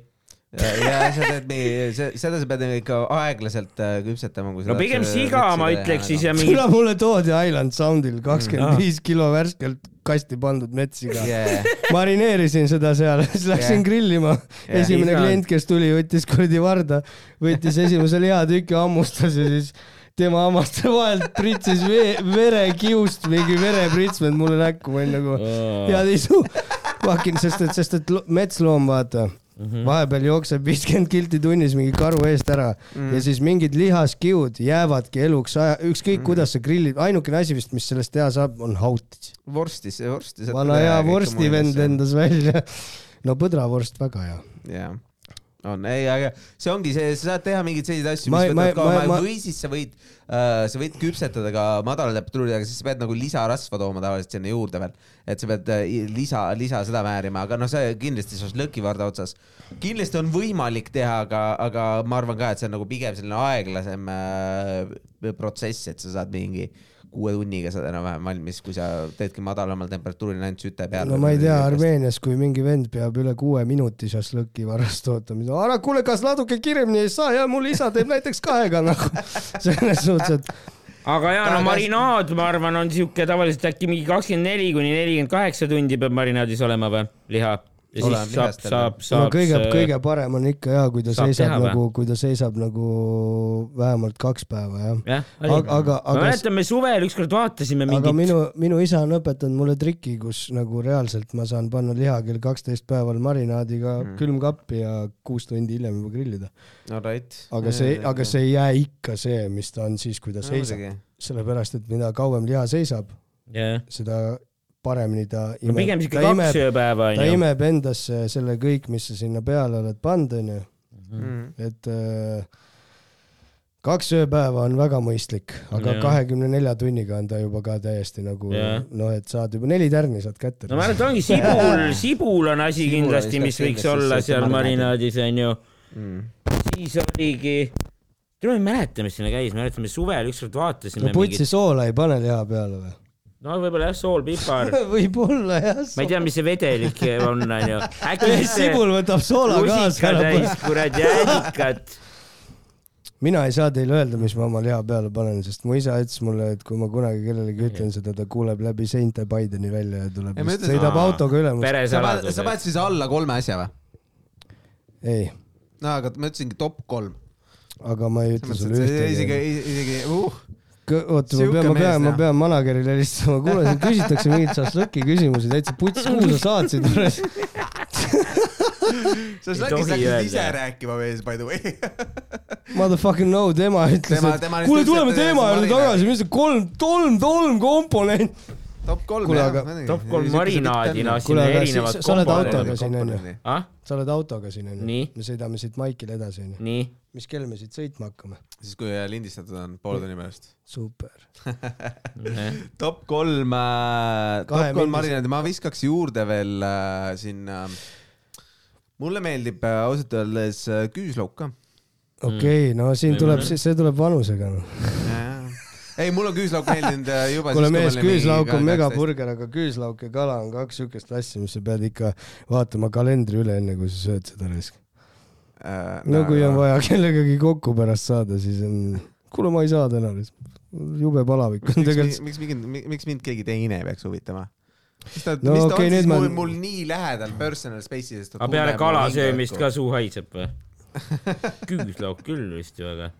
ja ja sa teed nii, seda sa pead ikka aeglaselt äh, küpsetama, kui sa no pigem siga ma ütleks siis ja mingi tule mulle toodi Island Soundil Mm. kakskümmend viis kilo värskelt kasti pandud metssiga. yeah.. marineerisin seda seal, siis läksin Yeah. grillima. Yeah. esimene Ei saanud. klient, kes tuli, võttis kuradi varda, võttis esimese lihatüki, hammustas ja siis tema hammaste vahelt pritsis vee, verekiust mingi verepritsmed mulle näkku, ma olin nagu head isu. Fucking, sest et, sest et lo- metsloom, vaata Mhm. vahepeal jookseb viiskümmend kilti tunnis mingi karu eest ära mm. ja siis mingid lihaskiud jäävadki eluks aja, ükskõik mm. kuidas sa grillid, ainukene asi vist, mis sellest teha saab, on hautid. vorstis, vorstis. vana hea vorstivend. lendas välja. no põdravorst väga hea. jah, on, ei, aga see ongi see, sa saad teha mingeid selliseid asju, mis võtavad kaua aega või siis sa võid äh,, sa võid küpsetada ka madala temperatuuriga, siis sa pead nagu lisarasva tooma tavaliselt sinna juurde veel, et sa pead äh, lisa, lisa seda määrima, aga noh, see kindlasti šašlõki varda otsas. kindlasti on võimalik teha, aga, aga ma arvan ka, et see on nagu pigem selline aeglasem äh, protsess, et sa saad mingi kuue tunniga saad enam-vähem valmis, kui sa teedki madalamal temperatuuril ainult süte peal. no ma ei tea, Armeenias, kui mingi vend peab üle kuue minuti šašlõki varast ootama, siis ära kuule, kas natuke kiiremini ei saa ja mul isa teeb näiteks kahega nagu selles suhtes, et aga ja no marinaad, ma arvan, on siuke tavaliselt äkki mingi kakskümmend neli kuni nelikümmend kaheksa tundi peab marinaadis olema või, liha. Ja Oleneb siis saab, jälle. saab, no saab. kõige, kõige parem on ikka hea, kui ta saab seisab teha nagu, kui ta seisab nagu vähemalt kaks päeva jah. jah, aga, aga, ma aga mäletan, me suvel ükskord vaatasime aga mingit, minu, minu isa on õpetanud mulle triki, kus nagu reaalselt ma saan panna liha kell kaksteist päeval marinaadiga Mm. mm. külmkappi ja kuus tundi hiljem juba grillida. Alright. aga see, aga see ei jää ikka see, mis ta on siis, kui ta seisab, sellepärast et mida kauem liha seisab, jah, seda paremini ta no imeb pigem, siuke ta kaks imeb, ööpäeva ta onju. imeb endasse selle kõik, mis sa sinna peale oled pannud, onju, Mm. et äh, kaks ööpäeva on väga mõistlik, aga kahekümne nelja tunniga on ta juba ka täiesti nagu Jaa. noh, et saad juba neli tärni saad kätte. no ma arvan, et ongi sibul, sibul on asi Sibul kindlasti, mis võiks olla seal marinaadi. marinaadis onju. Mm. siis oligi, ma ei mäleta, mis sinna käis, mäletame suvel ükskord vaatasime no putsi soola ei pane liha peale või? No võib-olla jah, sool, pipar, võib-olla jah. ma ei tea, mis see vedelik on onju. see sibul võtab soola kaasa täis. kuradi jäädikat. mina ei saa teile öelda, mis ma oma liha peale panen, sest mu isa ütles mulle, et kui ma kunagi kellelegi ütlen seda, ta kuuleb läbi seinte Bideni välja ja tuleb sõidab autoga üle sa paned, siis alla kolme asja või? ei, no aga ma ütlesingi top kolm. aga ma ei ütle sulle isegi ühtegi., isegi uh,, oota, ma pean, ma mees, pean, ma pean managerile helistama, kuule, siin küsitakse mingeid šašlõki küsimusi, täitsa puts, kuhu sa saatsid? läksid öelda. ise rääkima mees, by the way. Motherfucking no, tema ütles, Tema- et kuule, tuleme teema juurde tagasi, mis see kolm, kolm, kolm komponenti. Top kolm Kuule, jah aga-. top kolm marinaadi, siin Kuule, on aga erinevad siis- sa oled autoga siin, on ju? ah, sa oled autoga siin onju me sõidame siit Maikile edasi onju. mis kell me siit sõitma hakkame? siis kui lindistatud on poole tunni pärast. super. top kolm äh,, top kolm mindis- marinaadi, ma viskaks juurde veel äh, siin äh,. mulle meeldib äh, ausalt öeldes äh, küüslauk ka. okei, no siin tuleb, mõne- see tuleb vanusega noh. ei, mulle on küüslauk meeldinud äh, juba. kuule mees, küüslauk on megaburger, aga küüslauk ja kala on kaks siukest asja, mis sa pead ikka vaatama kalendri üle, enne kui sa sööd seda risk. äh, no kui on vaja kellegagi kokku pärast saada, siis on, kuule, ma ei saa täna lihtsalt, jube palavik on miks, tegelikult. miks, miks, miks mind keegi teine peaks huvitama? mis ta No mis ta okei, on siis ma- mul, mul nii lähedal personal space'is, et ta aga peale kala söömist ka suu haiseb või? küüslauk küll vist ju, aga.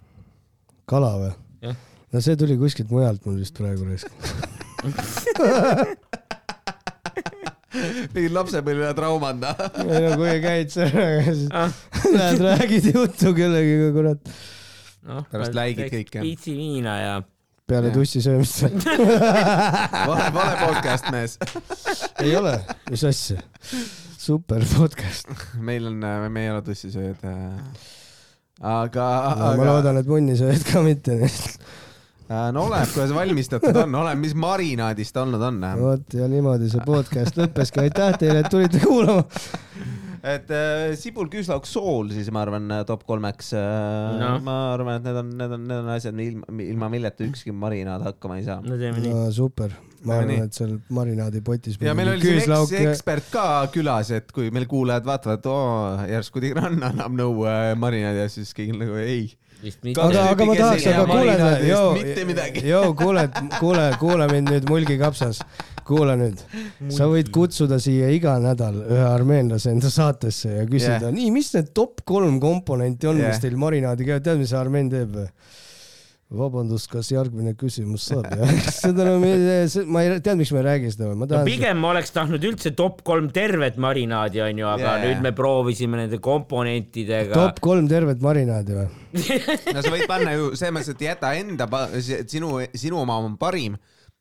kala või Jah.? No see tuli kuskilt mujalt mul vist praegu raisk. mingi lapsepõlve traumad, ei no kui käid seal, siis Ah. lähed räägid juttu kellegiga, kurat. noh, Pärast läigid kõike. piitsi viina ja peale tussi söömist. vale, vale podcast, mees. ei ole, mis asja. super podcast. meil on, me ei ole tussisööjad. aga, ma aga loodan, et munnisööjad ka mitte. Äh, no oleneb, kuidas valmistatud on, oleneb, mis marinaadis ta olnud on. vot ja niimoodi see podcast lõppeski. aitäh teile, et tulite kuulama. et äh, sibul, küüslauk, sool siis ma arvan top kolmeks äh, Noh. ma arvan, et need on, need on, need on asjad, ilma, ilma milleta ükski marinaad hakkama ei saa. no teeme nii. no super. ma arvan, et seal marinaadipotis. ja meil oli siin eks, ekspert ka külas, et kui meil kuulajad vaatavad, oo järsku Tigran annab nõu äh, marinaadi ja siis keegi nagu ei. aga, aga ma tahaks, aga kuule marinaadidest, joo mitte midagi., joo, kuule, kuule, kuule mind nüüd mulgikapsas. kuula nüüd, sa võid kutsuda siia iga nädal ühe armeenlase enda saatesse ja küsida yeah., nii, mis need top kolm komponenti on yeah., mis teil marinaadi käivad, tead, mis see armeen teeb või? vabandust, kas järgmine küsimus saab jah? seda no me, ma ei tea, miks ma ei räägi seda no pigem ma oleks tahtnud üldse top kolm tervet marinaadi onju, aga yeah. nüüd me proovisime nende komponentidega. top kolm tervet marinaadi või? no sa võid panna ju selles mõttes, et jäta enda, sinu, sinu oma on parim.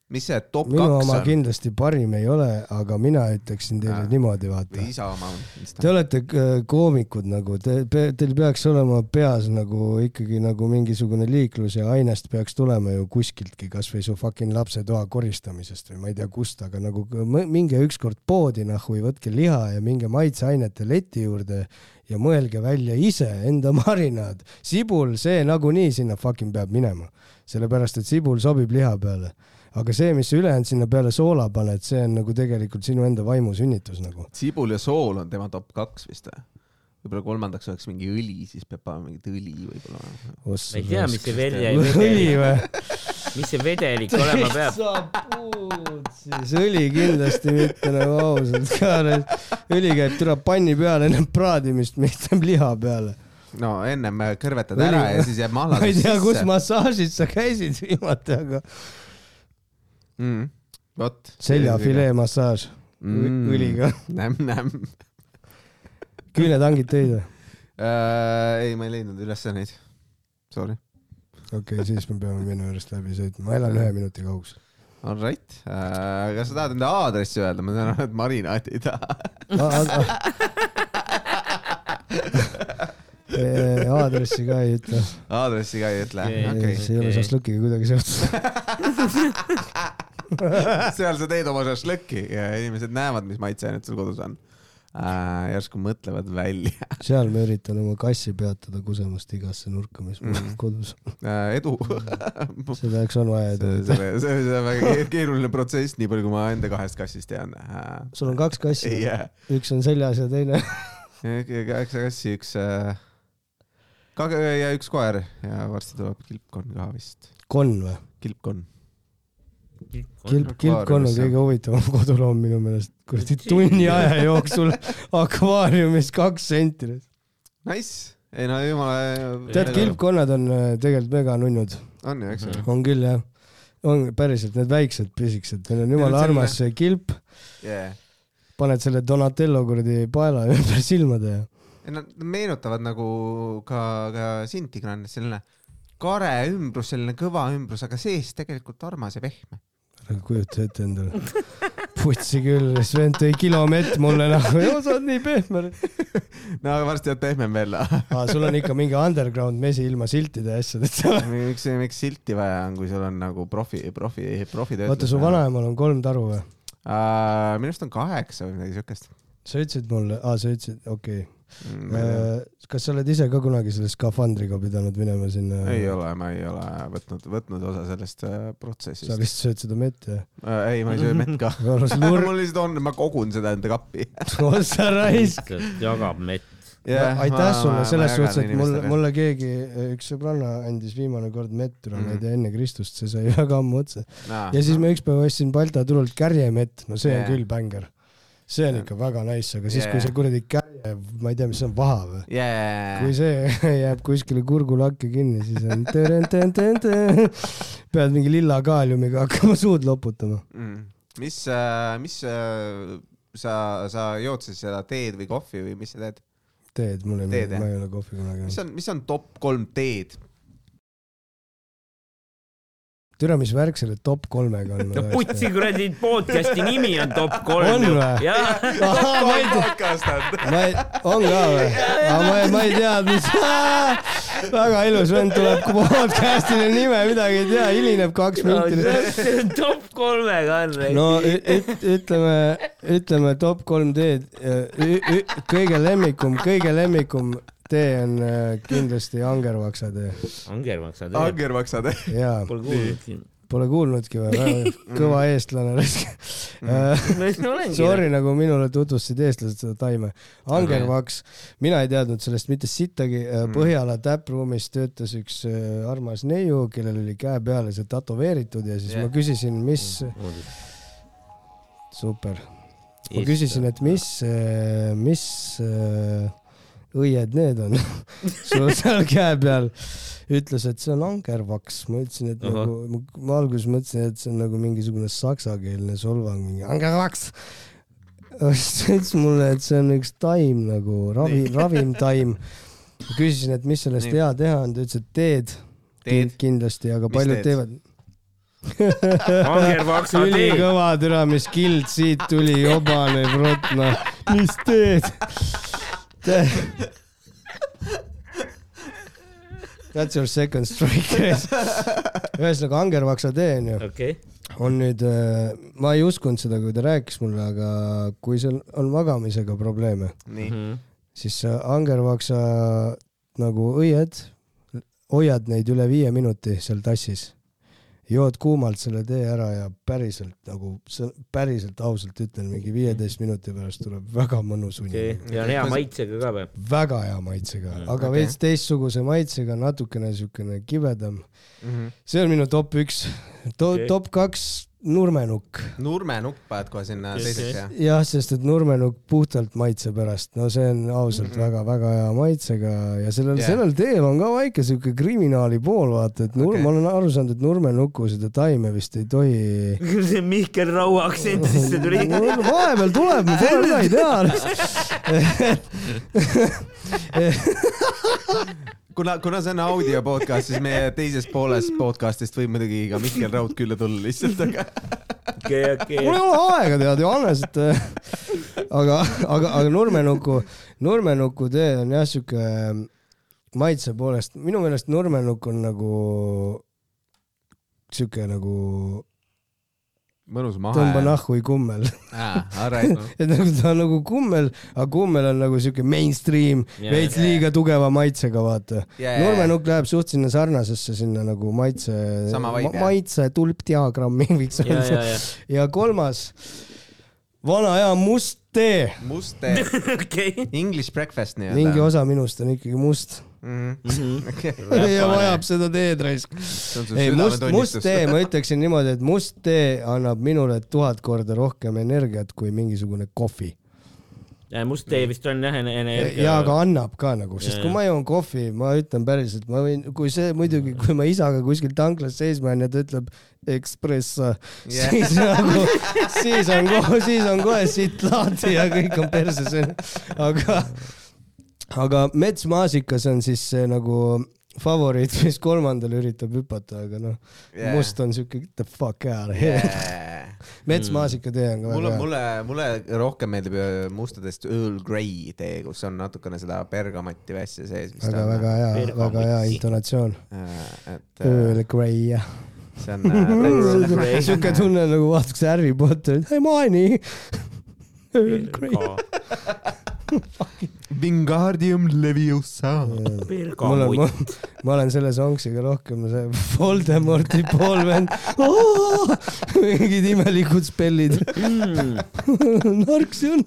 Mis see top minu kaks on? kindlasti parim ei ole, aga mina ütleksin teile Aa. niimoodi, vaata või. isa oma? Te olete äh, koomikud nagu, te, teil peaks olema peas nagu ikkagi nagu mingisugune liiklus ja ainest peaks tulema ju kuskiltki, kasvõi su fucking lapsetoa koristamisest või ma ei tea kust, aga nagu minge ükskord poodi nahhu ja võtke liha ja minge maitseainete leti juurde ja mõelge välja ise enda marinaad. sibul, see nagunii sinna fucking peab minema, sellepärast et sibul sobib liha peale aga see, mis sa ülejäänud sinna peale soola paned, see on nagu tegelikult sinu enda vaimusünnitus nagu. sibul ja sool on tema top kaks vist või? võib-olla kolmandaks oleks mingi õli, siis peab panema mingit õli võib-olla. ma ei tea, mis see vedelik, või? mis see vedelik olema peab. sa puud siis, õli kindlasti mitte nagu ausalt ka. õli käib türa panni peale enne praadimist, mitte liha peale. no ennem kõrvetad Õli- ära ja siis jääb ma mahla ei tea, kus massaažis sa käisid viimati, aga mm.. vot. seljafilee massaaž Mm. õliga. nämm-nämm küünetangid tõid või? äh,. ei, ma ei leidnud üles neid. Sorry. okei okay,, siis me peame minu juurest läbi sõitma, ma elan ühe minuti kaugusel. All right äh,. kas sa tahad enda aadressi öelda? ma tean, et marinaati ei taha. aadressi ka ei ütle. aadressi ka ei ütle. Okei. see ei ole šašlõkiga kuidagi seotud. seal sa teed oma šašlõkki ja inimesed näevad, mis maitseainet sul kodus on äh,. järsku mõtlevad välja seal ma üritan oma kassi peatada kusemast igasse nurka, mis mul Mhm. kodus on. äh,. edu selleks on vaja see, edu. see, see see on väga keer- keeruline protsess, nii palju, kui ma enda kahest kassist tean äh,. sul on kaks kassi ei, jää. üks on seljas ja teine. kaheksa kassi, üks äh,, ja üks koer ja varsti tuleb kilpkonn ka vist. konn või? kilpkonn. kilp, kilpkonn on kõige huvitavam koduloom minu meelest. kuradi tunni aja jooksul akvaariumis kaks senti. Nice, ei no jumala. tead, kilpkonnad on äh, tegelikult mega nunnud. on ju, eks ole. on küll jah. on päriselt need väiksed pisikesed, neil on jumala armas see kilp, Yeah. paned selle Donatello kuradi paela ümber silmade ja Nad meenutavad nagu ka, ka sind, Tigran, selline kare ümbrus, selline kõva ümbrus, aga sees tegelikult armas ja pehme. ära kujuta ette endale. putsi küll, Sven tõi kilomett mulle nagu, sa oled nii pehme. no aga varsti oled pehmem veel. aa, sul on ikka mingi underground mesi ilma siltide ja asjadeta. miks, miks silti vaja on, kui sul on nagu profi, profi, profitöötlus? oota, su vanaemal on kolm taru või? uh,? minu arust on kaheksa või midagi siukest sa ütlesid mulle, aa sa ütlesid, okei okay.. Kas sa oled ise ka kunagi selle skafandriga pidanud minema sinna? ei ole, ma ei ole võtnud, võtnud osa sellest sa protsessist. lihtsalt sööd seda mett jah? Uh, ei, ma ei söö mett ka. mul lihtsalt on, ma kogun seda enda kappi. sa raisk. jagab mett. Jah, aitäh ma- sulle selles suhtes, et mulle, inimestega. mulle keegi, üks sõbranna andis viimane kord mett, ma Mhm. ei tea, enne Kristust, see sai väga ammu otsa. Ja siis ma ükspäev ostsin Balta turult kärjemett, no see on Jaa. küll bänger. See on ikka väga nice, aga siis, Jaa. kui see kuradi kärje, ma ei tea, mis see on, vaha või? yeah. kui see jääb kuskile kurgulakke kinni, siis on tõrõn-tõn-tõn-tõn. pead mingi lilla kaaliumiga hakkama suud loputama. mm.. mis, mis äh, sa, sa jood siis seda teed või kohvi või mis sa teed? teed, mulle ei ma ei ole kohvi kunagi mis on, mis on top kolm teed? türa, mis värk selle top kolmega on? no putsi kuradi podcast'i nimi on top On kolm ju. või? jah, ma ei tea, on. ma ei, on ka või? aga ma ei, ma ei teadnud, mis. väga ilus vend tuleb podcast'ile nime, midagi ei tea, hilineb kaks minti. top kolmega on. no ütleme, ütleme top kolm teed. kõige lemmikum, kõige lemmikum tee on äh, kindlasti Angervaksa tee Angermaksa teeb. angermaksad. jaa, Pole kuulnud. pole kuulnudki või? kõva eestlane raisk. Sorry, nagu minule tutvustasid eestlased seda taime. Angervaks, mina ei teadnud sellest mitte sittagi. Põhjala täppruumis töötas üks äh, armas neiu, kellel oli käe peale see tätoveeritud ja siis ma küsisin, mis, super. ma küsisin, et mis, mis äh, õied need on sul seal käe peal. ütles, et see on angervaks, ma ütlesin, et Ahah. nagu, ma alguses mõtlesin, et see on nagu mingisugune saksakeelne solvang, mingi angervaks. siis ta ütles mulle, et see on üks taim nagu ravi, ravimtaim. küsisin, et mis sellest Nii. hea teha on, ta ütles, et teed, Teed? kindlasti, aga Mis paljud teed? teevad. Ülikõva türa, mis kild siit tuli, jobane prott, noh, mis teed? That's your second strike ühesõnaga Angervaksa tee onju, okei, on nüüd, ma ei uskunud seda, kui ta rääkis mulle, aga kui sul on magamisega probleeme, Mhm. siis sa Angervaksa nagu õied, hoiad neid üle viie minuti seal tassis. Jood kuumalt selle tee ära ja päriselt nagu, päriselt ausalt ütlen, mingi viieteist minuti pärast tuleb väga mõnus uni okei. ja on hea maitsega ka või? väga hea maitsega Mm, mm,, aga okay. veits teistsuguse maitsega, natukene siukene kibedam. Mhm. see on minu top üks to,. Okei. top kaks, nurmenukk. nurmenukk paned kohe sinna teiseks okei. ja. jah, sest et nurmenukk puhtalt maitse pärast, no see on ausalt Mhm. väga-väga hea maitsega ja sellel Jah. yeah., sellel teel on ka väike siuke kriminaali pool, vaata, et nur- okay., ma olen aru saanud, et nurmenuku seda taime vist ei tohi. see Mihkel Raua aktsent sisse tuli. vahepeal tuleb, ma pole midagi teha. kuna, kuna see on audio podcast, siis meie teises pooles podcast'ist võib muidugi ka Mihkel Raud külla tulla lihtsalt, aga okei, okei mul ei. ole aega tead, Johannes, et äh, aga, aga, aga Nurmenuku, Nurmenuku tee on jah siuke maitse poolest, minu meelest Nurmenukk on nagu siuke nagu mõnus maha tõmba. nahhui kummel, Alright, et nagu ta on nagu kummel, aga kummel on nagu siuke mainstream, Jaa, veits liiga tugeva maitsega, vaata. yeah. Nurmenukk läheb suht sinna sarnasesse sinna nagu maitse jah. maitse tulpdiagrammi võiks ja, öelda ja, ja. ja kolmas, vana hea must tee. must tee, okei. English breakfast mingi nii-öelda. osa minust on ikkagi must ja vajab seda teed raisk. ei, must, must tee, ma ütleksin niimoodi, et must tee annab minule tuhat korda rohkem energiat kui mingisugune kohvi. must tee vist on jah, energia. ja aga annab ka nagu, sest Jaa, kui ma joon kohvi, ma ütlen päriselt, ma võin, kui see muidugi, kui ma isaga kuskil tanklas seisma jään ja ta ütleb espresso Jah. siis nagu, siis on kohe, siis on kohe siit lahti ja kõik on perses onju. aga, aga metsmaasikas on siis see nagu favoriit, mis kolmandale üritab hüpata, aga noh yeah., must on siuke get the fuck out of here yeah. metsmaasika tee on ka mulle, väga hea. mulle, mulle rohkem meeldib äh, mustadest Earl Grey tee, kus on natukene seda bergamatti või asja sees. väga, väga hea, väga hea intonatsioon. et äh, Earl Grey jah. see on äh, siuke tunne nagu vaataks Harry Potterit, Hermione. Earl Grey. Wingardium Leviosa. mul on, ma olen selle sonksiga rohkem see Voldemorti poolvend. mingid imelikud spellid. Mm. narksi on.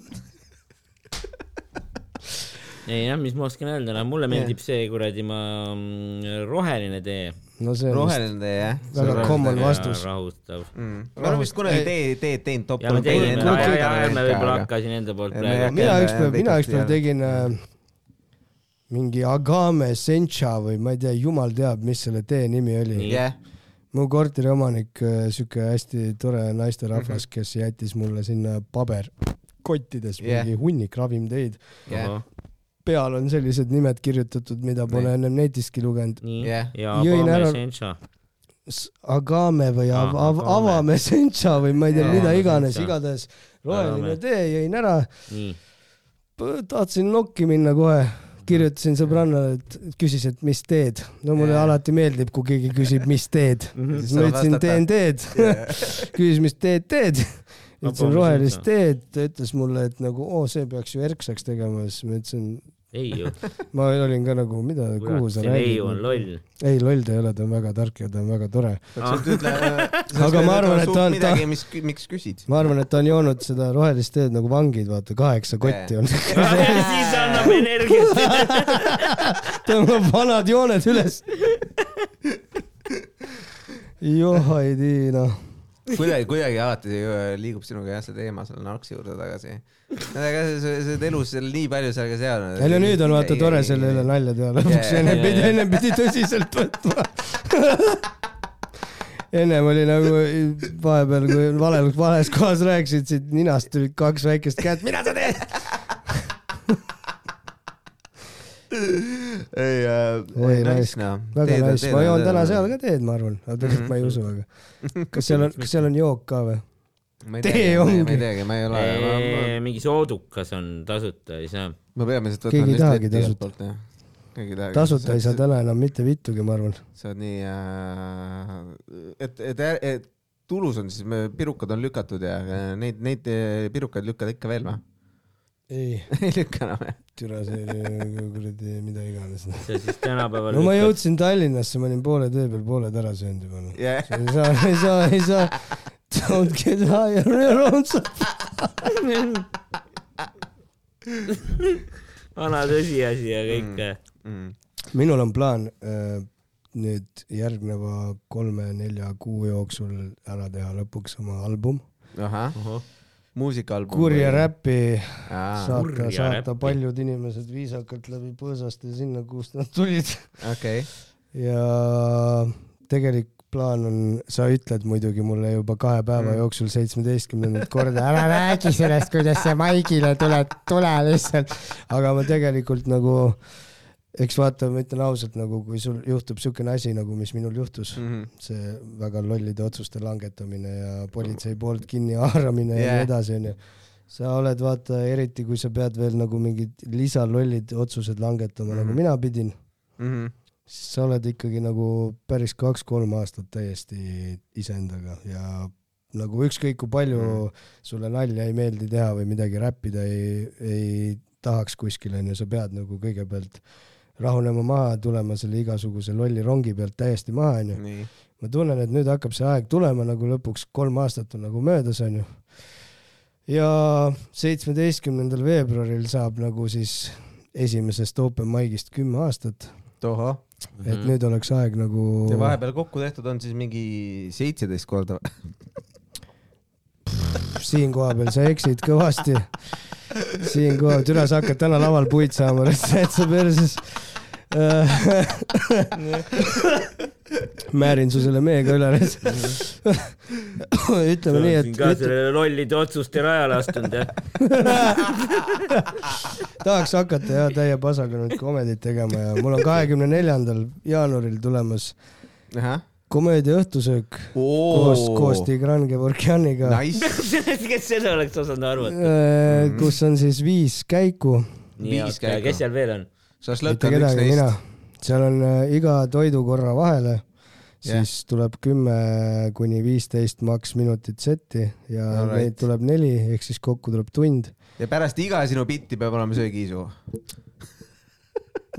Ei jah, mis ma oskan öelda, no mulle meeldib see kuradi ma mm, roheline tee. no see on roheline tee jah. väga common vastus. rahutav. mm.. me oleme vist kunagi tee, teed teinud top ja tegime, kuule, ja, ja, ja enne võib-olla ka, hakkasin enda poolt praegu. mina ükspäev, mina ükspäev tegin äh, mingi Agame Sencha või ma ei tea, jumal teab, mis selle tee nimi oli jah, mu korteriomanik, siuke hästi tore naisterahvas, kes jättis mulle sinna paberkottides Jah. mingi hunnik ravimteid. jah, peal on sellised nimed kirjutatud, mida pole ennem netistki lugenud. ja Jõin ära-. Agame või av, av. Avame Sencha või ma ei tea, mida iganes, igatahes roheline tee, jõin ära, tahtsin nokki minna kohe, kirjutasin sõbrannale, et küsis, et mis teed. no mulle Jaa. alati meeldib, kui keegi küsib, mis teed. Mhm. siis ma ütlesin, teen teed. küsis, mis teed teed. Ütlesin Vabandust, rohelist teed, ta ütles mulle, et nagu oo, see peaks ju erksaks tegema, siis ma ütlesin, ei ju, ma olin ka nagu, mida, kuhu sa see neiu on räägid. loll. ei, loll ta ei ole, ta on väga tark ja ta on väga tore. aga Aga ma arvan, et ta on- midagi, mis, miks küsid? ma arvan, et ta on joonud seda rohelist teed nagu vangid, vaata, kaheksa kotti on. siis annab energiat. tõmbab vanad jooned üles. joh, ei tii, noh. kuidagi, kuidagi alati äh, liigub sinuga jah, see teema selle narksi juurde tagasi. ega sa oled elus seal nii palju sellega sealnud. ei no nüüd on vaata tore selle üle nalja teha, lõpuks jaa, pidi, jaa. ennem pidi tõsiselt võtma. ennem oli nagu vahepeal, kui vales, vales kohas rääkisid, siit ninast tulid kaks väikest kätt, mida sa teed? ei äh,, Oi, nice. noh. väga nice, ma joon täna seal ka teed, ma arvan, aga tegelikult ma ei usu väga. kas seal on, kas seal on jook ka või? Tee ongi. ma ei teagi, ma ei ole, mingi soodukas on tasuta, ei saa. ma peamiselt võtan Keegi ei tahagi tasuta. tasuta ei saa. täna enam mitte vittugi, ma arvan. see on nii äh,, et, et, et tulus on siis, pirukad on lükatud ja äh, neid, neid äh, pirukaid lükkad ikka veel või? Ei, ei lükka enam jah? türa see kuradi mida iganes. see siis tänapäeval. no ma jõudsin Tallinnasse, ma olin poole tee peal, pooled ära söönud juba noh. jah, ei saa, ei saa, ei saa. Don't get higher around sa-. vana tõsiasi, aga ikka. Mm. minul on plaan äh, nüüd järgneva kolme-nelja kuu jooksul ära teha lõpuks oma album. ahah, muusikaalbum. kurja. räppi saata, saata paljud inimesed viisakalt läbi põõsaste sinna, kust nad tulid. okei, ja tegelik plaan on, sa ütled muidugi mulle juba kahe päeva Mm. jooksul seitsmeteistkümnendat korda, ära räägi sellest, kuidas sa Maigile tuled, tule lihtsalt. aga ma tegelikult nagu, eks vaata, ma ütlen ausalt nagu, kui sul juhtub siukene asi nagu, mis minul juhtus, Mhm. see väga lollide otsuste langetamine ja politsei poolt kinni haaramine yeah. ja nii edasi, onju. sa oled vaata, eriti kui sa pead veel nagu mingid lisalollid otsused langetama mm, -hmm. nagu Mhm. mina pidin Mhm. siis sa oled ikkagi nagu päris kaks-kolm aastat täiesti iseendaga ja nagu ükskõik kui palju Mm. sulle nalja ei meeldi teha või midagi räppida ei, ei tahaks kuskil onju, sa pead nagu kõigepealt rahunema maha, tulema selle igasuguse lolli rongi pealt täiesti maha onju. ma tunnen, et nüüd hakkab see aeg tulema nagu lõpuks, kolm aastat on nagu möödas onju. ja seitsmeteistkümnendal veebruaril saab nagu siis esimesest open mic'ist kümme aastat, tohoh. et nüüd oleks aeg nagu ja vahepeal kokku tehtud on siis mingi seitseteist korda. siin koha peal sa eksid kõvasti. siin koha, türa sa hakkad täna laval puid saama, täitsa perses. määrin su selle meega üle. ütleme nii, siin ka et sellele lollide otsuste rajale astunud jah. tahaks hakata ja täie pasaga nüüd komedit tegema ja mul on kahekümne neljandal jaanuaril tulemas ahah. Komöödia õhtusöök koos, koos Tigran Gevorkjaniga, Nice. kes seda oleks osanud arvata? kus on siis viis käiku Viis käiku. kes seal veel on? šašlõkk mitte on kedagi, mina üksteist.. seal on äh, iga toidukorra vahele, siis tuleb kümme kuni viisteist maks minutit setti ja Alright. neid tuleb neli, ehk siis kokku tuleb tund. ja pärast iga sinu bitti peab olema söögiisu.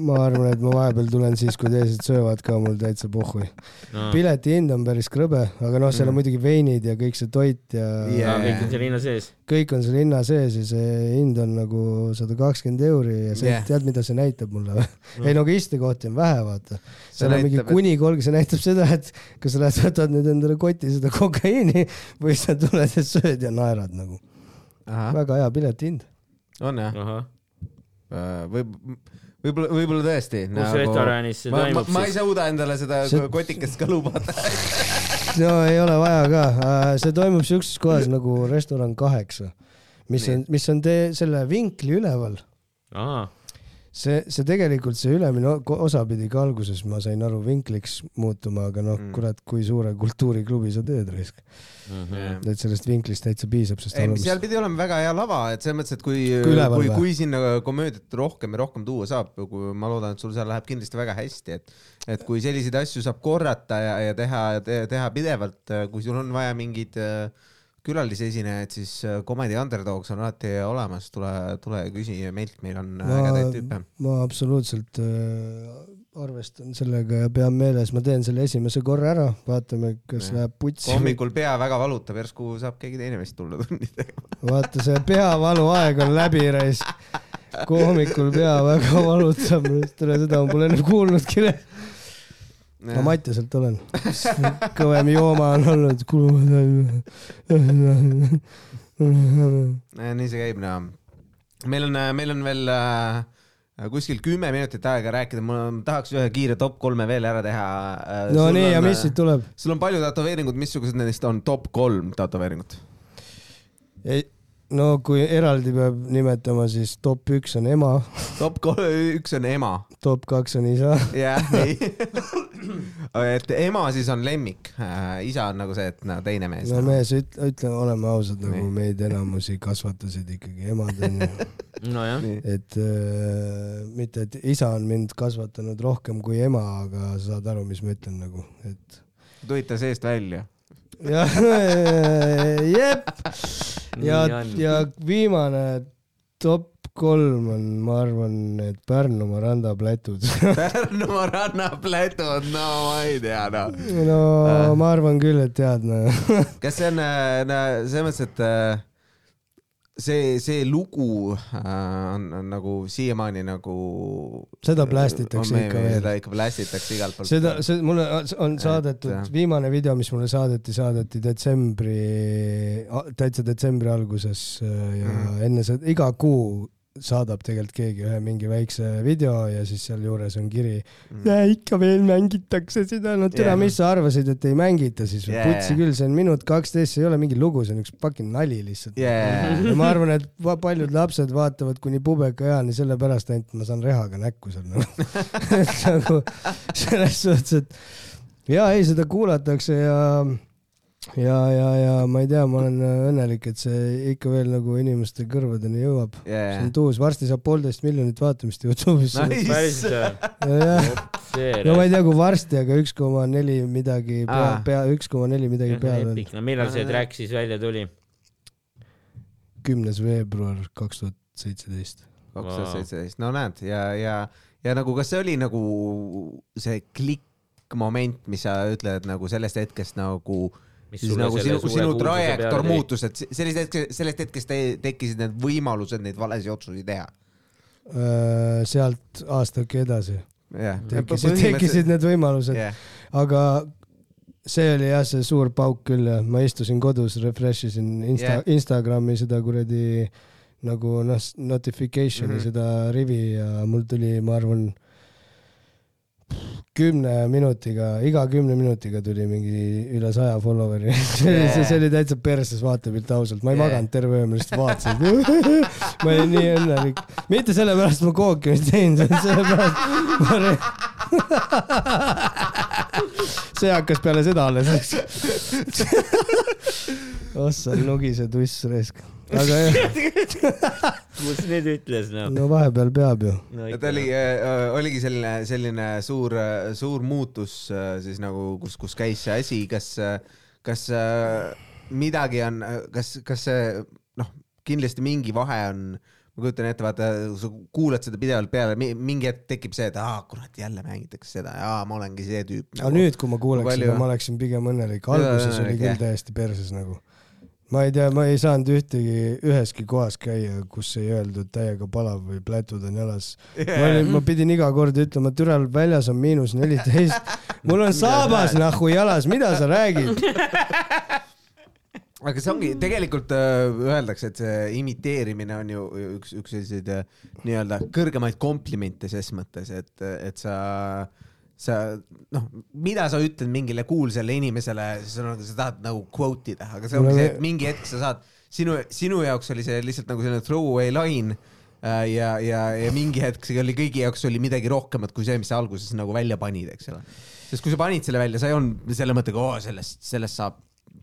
Ma arvan, et ma vahepeal tulen siis, kui teised söövad ka, mul täitsa pohhui no.. pileti hind on päris krõbe, aga noh, seal on Mm. muidugi veinid ja kõik see toit ja. No, kõik on seal hinna sees. kõik on seal hinna sees ja see hind on nagu sada kakskümmend euri ja see yeah. tead, mida see näitab mulle või? ei no aga istekohti on vähe, vaata. seal on mingi kuni kolm, see näitab seda, et kas sa lähed, võtad nüüd endale koti seda kokaiini või sa tuled ja sööd ja naerad nagu. väga hea piletihind. on jah? ahah, võib, võib-olla, võib-olla tõesti. kus restoranis see ma, ma, toimub ma ei siis? suuda endale seda See- kotikest ka lubada. no ei ole vaja ka, see toimub siukses kohas nagu restoran kaheksa, mis on, mis on tee selle vinkli üleval ahah, see, see tegelikult see ülemine osa pidi ka alguses, ma sain aru, vinkliks muutuma, aga noh Mm. mm., kurat, kui suure kultuuriklubi sa teed, raisk. Mhm. et sellest vinklist täitsa piisab, sest ei, alguses seal pidi olema väga hea lava, et selles mõttes, et kui, Kui kui, kui sinna komöödiat rohkem ja rohkem tuua saab, kui ma loodan, et sul seal läheb kindlasti väga hästi, et et kui selliseid asju saab korrata ja, ja teha, teha pidevalt, kui sul on vaja mingeid äh, külalisesinejaid, siis äh, Comedy Underdogs on alati olemas, tule, tule ja küsi meilt, meil on ma ägedaid tüüpe., ma absoluutselt äh, arvestan sellega ja pean meeles, ma teen selle esimese korra ära, vaatame, kas Jah. läheb putsi. hommikul pea väga valutab, järsku saab keegi teine vist tulla tunni tegema. vaata, see peavalu aeg on läbi, raisk. kui hommikul pea väga valutab, tere, seda ma pole enne kuulnudki. Ma Mattiselt olen. kõvem jooma on olnud. nii see käib, no. meil on, meil on veel äh, kuskil kümme minutit aega rääkida, ma tahaks ühe kiire top kolme veel ära teha. no nii, ja mis siit tuleb? sul on palju tätoveeringuid, missugused nendest on top kolm tätoveeringut? no kui eraldi peab nimetama, siis top üks on ema, top kolm, üks on ema, top kaks on isa. jah, nii. et ema siis on lemmik, isa on nagu see, et no teine mees. no mees, ütle, ütle, oleme ausad, nagu meid enamusi kasvatasid ikkagi emad onju. nojah, et äh, mitte, et isa on mind kasvatanud rohkem kui ema, aga sa saad aru, mis ma ütlen nagu, et tulid ta seest välja. jah, jep. ja ja viimane top kolm on, ma arvan, need Pärnumaa randaplätud. Pärnumaa rannaplätud, no ma ei tea, noh. no Äh. ma arvan küll, et tead, noh. kas see on äh, no, selles mõttes, et äh, see, see lugu äh, on, on nagu siiamaani nagu. Seda plästitakse ikka veel. seda ikka plästitakse igalt poolt. seda, see mulle on Et, saadetud viimane video, mis mulle saadeti, saadeti detsembri, täitsa detsembri alguses ja Mhm. enne seda, iga kuu saadab tegelikult keegi ühe mingi väikse video ja siis sealjuures on kiri Mm. ja ikka veel mängitakse seda, no tere yeah., mis sa arvasid, et ei mängita siis yeah. putsi küll, see on minut kaksteist, see ei ole mingi lugu, see on üks fucking nali lihtsalt yeah.. ja ma arvan, et paljud lapsed vaatavad kuni pubekaeani sellepärast ainult ma saan rehaga näkku seal nagu. et nagu selles suhtes, et ja ei, seda kuulatakse ja ja, ja, ja ma ei tea, ma olen õnnelik, et see ikka veel nagu inimeste kõrvadeni jõuab. see Yeah. on tuus, varsti saab poolteist miljonit vaatamist Youtube'is Nice. päris jah, see no ma ei tea, kui varsti, aga üks koma neli midagi pea pea, üks koma neli midagi peal on. no millal see track siis välja tuli? kümnes veebruar kaks tuhat seitseteist. kaks tuhat seitseteist, no näed ja, ja, ja nagu kas see oli nagu see klikk-moment, mis sa ütled nagu sellest hetkest nagu siis nagu sinu, sinu trajektoor. muutus, et se- sellest hetkest, sellest hetkest te, tekkisid need võimalused neid valesid otsuseid teha. Äh, sealt aastake edasi jah, tekkisid, tekkisid need võimalused, jah, aga see oli jah, see suur pauk küll jah, ma istusin kodus, refresh isin Insta yeah., Instagrami seda kuradi nagu noh, notification'i mm -hmm. seda rivi ja mul tuli, ma arvan, kümne minutiga, iga kümne minutiga tuli mingi üle saja follower'i see oli Yeah., see oli täitsa perses vaatepilt ausalt, ma ei Yeah. maganud terve öö, ma lihtsalt vaatasin. ma olin nii õnnelik, mitte sellepärast ma kooki ei teinud, vaid sellepärast ma re... see hakkas peale seda alles. ossa, nugise tuss raisk. aga jah, mis nüüd ütles noh? no vahepeal peab ju. no et oli, oligi selline, selline suur, suur muutus äh, siis nagu, kus, kus käis see asi, kas, kas äh, midagi on, kas, kas see noh, kindlasti mingi vahe on ma kujutan ette, vaata, sa kuulad seda pidevalt peale, mingi hetk tekib see, et aa kurat, jälle mängitakse seda ja aa, ma olengi see tüüp nagu. aga nüüd, kui ma kuuleks Palju- seda, ma oleksin pigem õnnelik, alguses oli küll täiesti perses nagu. ma ei tea, ma ei saanud ühtegi, üheski kohas käia, kus ei öeldud täiega palav või plätud on jalas. ma olin, ma pidin iga kord ütlema, türa väljas on miinus neliteist, mul on saabas nahhu jalas, mida sa räägid? aga see ongi, tegelikult äh, öeldakse, et see imiteerimine on ju üks, üks selliseid äh, nii-öelda kõrgemaid komplimente ses mõttes, et, et sa, sa noh, mida sa ütled mingile kuulsale inimesele, sa, tahad nagu quote ida, aga see ongi see, et mingi hetk sa saad, sinu, sinu jaoks oli see lihtsalt nagu selline throwaway line äh, ja, ja, ja mingi hetk see oli kõigi jaoks oli midagi rohkemat kui see, mis sa alguses nagu välja panid, eks ole. sest kui sa panid selle välja, sa ei olnud selle mõttega, oo sellest, sellest saab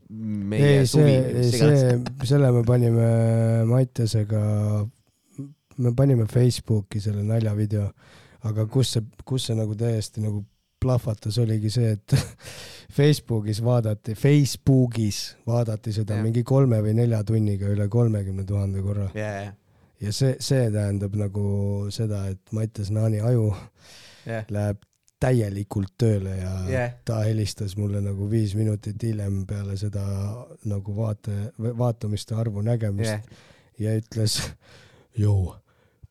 meie ei, suvi see, selle me panime Mattiasega, me panime Facebooki selle naljavideo, aga kus see, kus see nagu täiesti nagu plahvatas, oligi see, et Facebookis vaadati, Facebookis vaadati seda yeah. mingi kolme või nelja tunniga üle kolmekümne tuhande korra. Ja see, see tähendab nagu seda, et Mattias Naani aju jah, läheb täielikult tööle ja yeah. ta helistas mulle nagu viis minutit hiljem peale seda nagu vaate, vaatamiste arvu nägemist yeah., ja ütles, joo,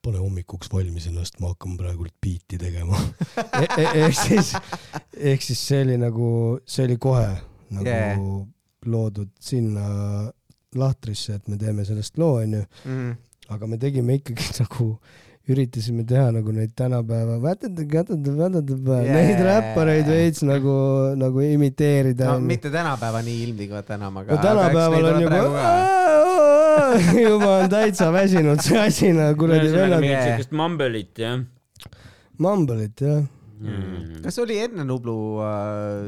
pane hommikuks valmis ennast, ma hakkan praegult biiti tegema e. E ehk siis, ehk siis see oli nagu, see oli kohe nagu Yeah. loodud sinna lahtrisse, et me teeme sellest loo, onju, mm.. aga me tegime ikkagi nagu üritasime teha nagu neid tänapäeva, Jaa. neid räppareid veits nagu, nagu imiteerida no mitte tänapäeva nii ilmtingimata enam, aga. no tänapäeval on juba, juba on täitsa väsinud see asi nagu kuradi vennad, mingit Yeah. siukest mumble'it jah Mumble'it jah. mm.. kas oli enne Nublu äh,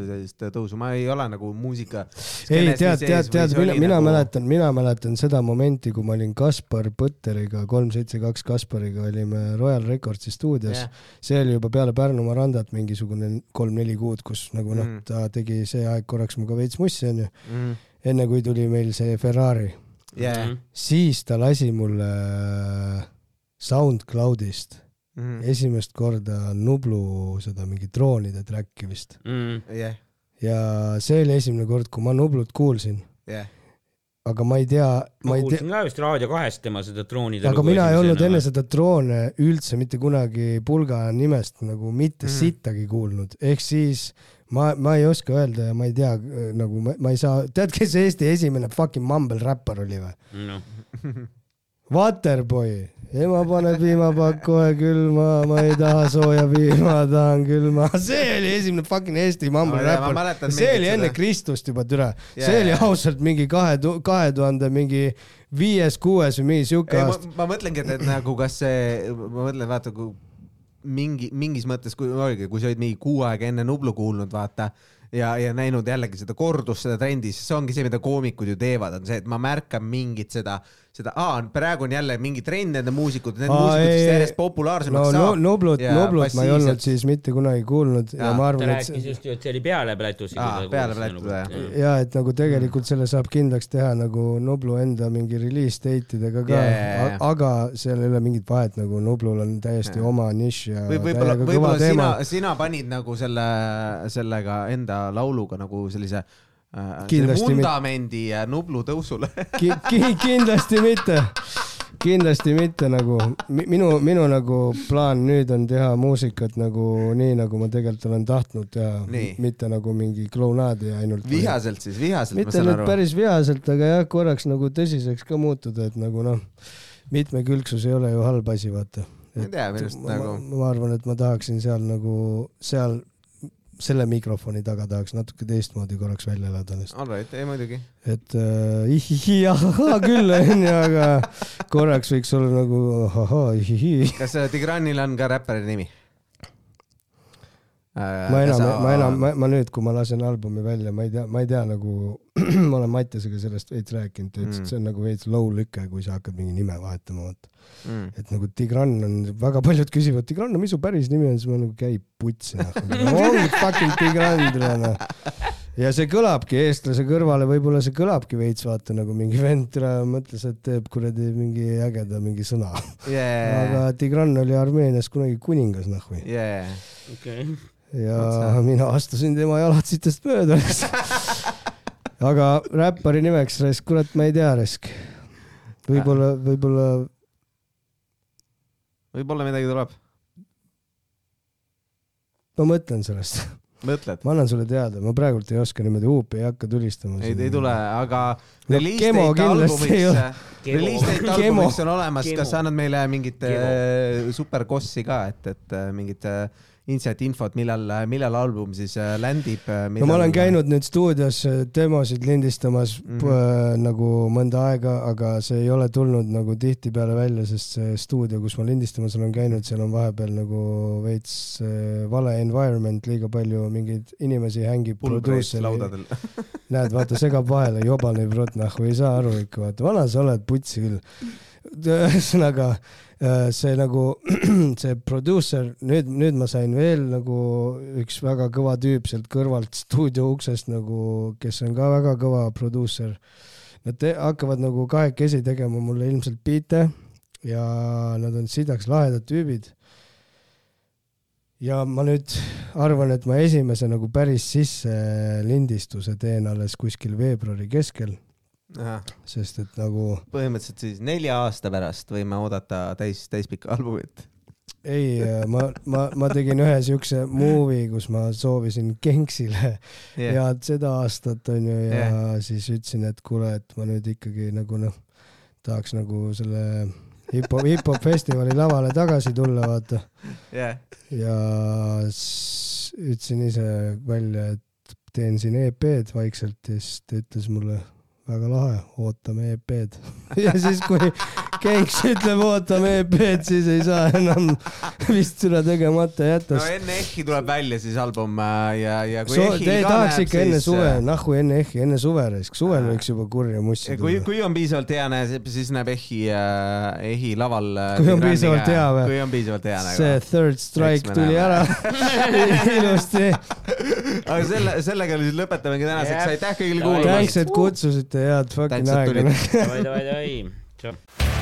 sellist tõusu, ma ei ole nagu muusika. ei tead, tead, tead, mina, mina nagu.... mäletan, mina mäletan seda momenti, kui ma olin Kaspar Põtteriga, kolm seitse kaks Kaspariga olime Royal Recordsi stuudios yeah.. see oli juba peale Pärnumaa randat mingisugune kolm-neli kuud, kus nagu noh Mm., ta tegi see aeg korraks minuga veits mussi onju, Mm. enne kui tuli meil see Ferrari, jah, siis ta lasi mulle SoundCloudist Mhm. esimest korda Nublu seda mingi droonide track'i vist Mm. jah, ja see oli esimene kord, kui ma Nublut kuulsin, jah, aga ma ei tea, ma kuulsin ka vist Raadio kahest tema seda droonide aga mina ei olnud enne seda droone üldse mitte kunagi pulga nimest nagu mitte mm. sittagi kuulnud, ehk siis ma, ma ei oska öelda ja ma ei tea nagu ma, ma ei saa, tead, kes Eesti esimene fucking mumble räppar oli või? no. Waterboy, ema paneb piimapakk kohe külma, ma ei taha sooja piima, tahan külma. see oli esimene fucking Eesti mumble Ma ei tea, ma räppar see oli enne seda- Kristust juba türa. Jaa, see oli ausalt mingi kahe, kahe tuhande mingi viies-kuues või mingi siuke aasta. ma mõtlengi, et, et nagu kas see, ma mõtlen, vaata kui mingi, mingis mõttes, kui oligi, kui sa olid mingi kuu aega enne Nublu kuulnud, vaata ja, ja näinud jällegi seda kordust, seda trendi, siis see ongi see, mida koomikud ju teevad, on see, et ma märkan mingit seda, seda, aa, praegu on jälle mingi trend nende muusikute, need Aa, muusikud, ei. järjest no populaarsemaks no, saab. Nublut, ja Nublut ma ei olnud siis mitte kunagi kuulnud ja, ja ma arvan, et rääkis just ju, et see oli peale Plätusi. Aa, peale Plätu, jah. ja et nagu tegelikult selle saab kindlaks teha nagu Nublu enda mingi release date idega ka Jaa, jaa, jaa. aga seal ei ole mingit vahet, nagu Nublul on täiesti Jaa. oma nišš ja või võib-olla, võib-olla sina, sina panid nagu selle, sellega enda lauluga nagu sellise Kindlasti selle mit- vundamendi äh, Nublu tõusule ki, ki, kindlasti mitte, kindlasti mitte nagu mi- minu, minu nagu plaan nüüd on teha muusikat nagu nii, nagu ma tegelikult olen tahtnud teha mitte nagu mingi klounaadi ainult. vihaselt siis, vihaselt mitte nüüd aru. päris vihaselt, aga jah, korraks nagu tõsiseks ka muutuda, et nagu noh, mitmekülgsus ei ole ju halb asi, vaata. ma ei tea, minu arust nagu ma arvan, et ma tahaksin seal nagu seal selle mikrofoni taga tahaks natuke teistmoodi korraks välja elada ennast. alright, ei muidugi. et äh, ahahaa küll onju, aga korraks võiks olla nagu ahahaa ihihi. kas äh, Tigranil on ka räppari nimi? ma enam, ma enam, ma nüüd, kui ma lasen albumi välja, ma ei tea, ma ei tea nagu, ma olen Mattiasega sellest veits rääkinud, ta ütles, et Mm. see on nagu veits low lüke, kui sa hakkad mingi nime vahetama, vaata. mm.. et nagu Tigran on, väga paljud küsivad, Tigran, no mis su päris nimi on, siis ma nagu käi putsi noh. ongi fucking Tigran, noh. ja see kõlabki eestlase kõrvale, võib-olla see kõlabki veits, vaata nagu mingi vend türa mõtles, et teeb kuradi mingi ägeda mingi sõna. yeah.. aga Tigran oli Armeenias kunagi kuningas, nahhu. Yeah. okei. ja Otse. mina astusin tema jalatsitest mööda. aga räppari nimeks, raisk, kurat, ma ei tea, raisk. võib-olla, võib-olla, võib-olla midagi tuleb, ma mõtlen sellest, mõtled? ma annan sulle teada, ma praegult ei oska niimoodi huupi, ei hakka tulistama. ei, ei tule, aga No ei ole. albumiks, release date Kemo. albumiks on olemas, kas sa annad meile mingit äh, superkossi ka, et, et äh, mingit äh, insert infot, millal, millal album siis äh, landib? no ma olen käinud nüüd stuudios äh, demosid lindistamas mm. -hmm. nagu mõnda aega, aga see ei ole tulnud nagu tihtipeale välja, sest see stuudio, kus ma lindistamas olen käinud, seal on vahepeal nagu veits äh, vale environment, liiga palju mingeid inimesi hängib. näed, vaata, segab vahele, jobane brot, nahku, ei saa aru ikka, vaata, vana sa oled, putsi küll. ühesõnaga äh, see nagu, see produusser, nüüd, nüüd ma sain veel nagu üks väga kõva tüüp sealt kõrvalt stuudio uksest nagu, kes on ka väga kõva produusser. Nad te, hakkavad nagu kahekesi tegema mulle ilmselt biite ja nad on sidaks lahedad tüübid. ja ma nüüd arvan, et ma esimese nagu päris sisse lindistuse teen alles kuskil veebruari keskel, sest et nagu põhimõtteliselt siis nelja aasta pärast võime oodata täis, täispikka albumit. ei, ma, ma, ma tegin ühe siukse movie, kus ma soovisin Genksile yeah. head seda aastat onju ja yeah. siis ütlesin, et kuule, et ma nüüd ikkagi nagu noh, tahaks nagu selle hip-hop, hip-hop festivali lavale tagasi tulla, vaata. jah, ja ütlesin ise välja, et teen siin EP-d vaikselt ja siis ta ütles mulle väga lahe, ootame EP-d. ja siis, kui Genks ütleb ootame EP-d, siis ei saa enam vist seda tegemata jätta no. enne ehki tuleb välja siis album äh, ja, ja kui So, ehil te ka tahaks ikka enne siis suve, äh, nahku enne ehki, enne suve raisk, suvel võiks juba kurja mussi kui, tulla. kui on piisavalt hea siis näeb Ehhi äh,, Ehhi laval. Kui on piisavalt hea või? kui on piisavalt hea see nagu. third strike tuli ära ilusti. aga selle, sellega siis lõpetamegi tänaseks aitäh kõigile kuulamast. et kutsusite, head fucking aega davai, davai, davai.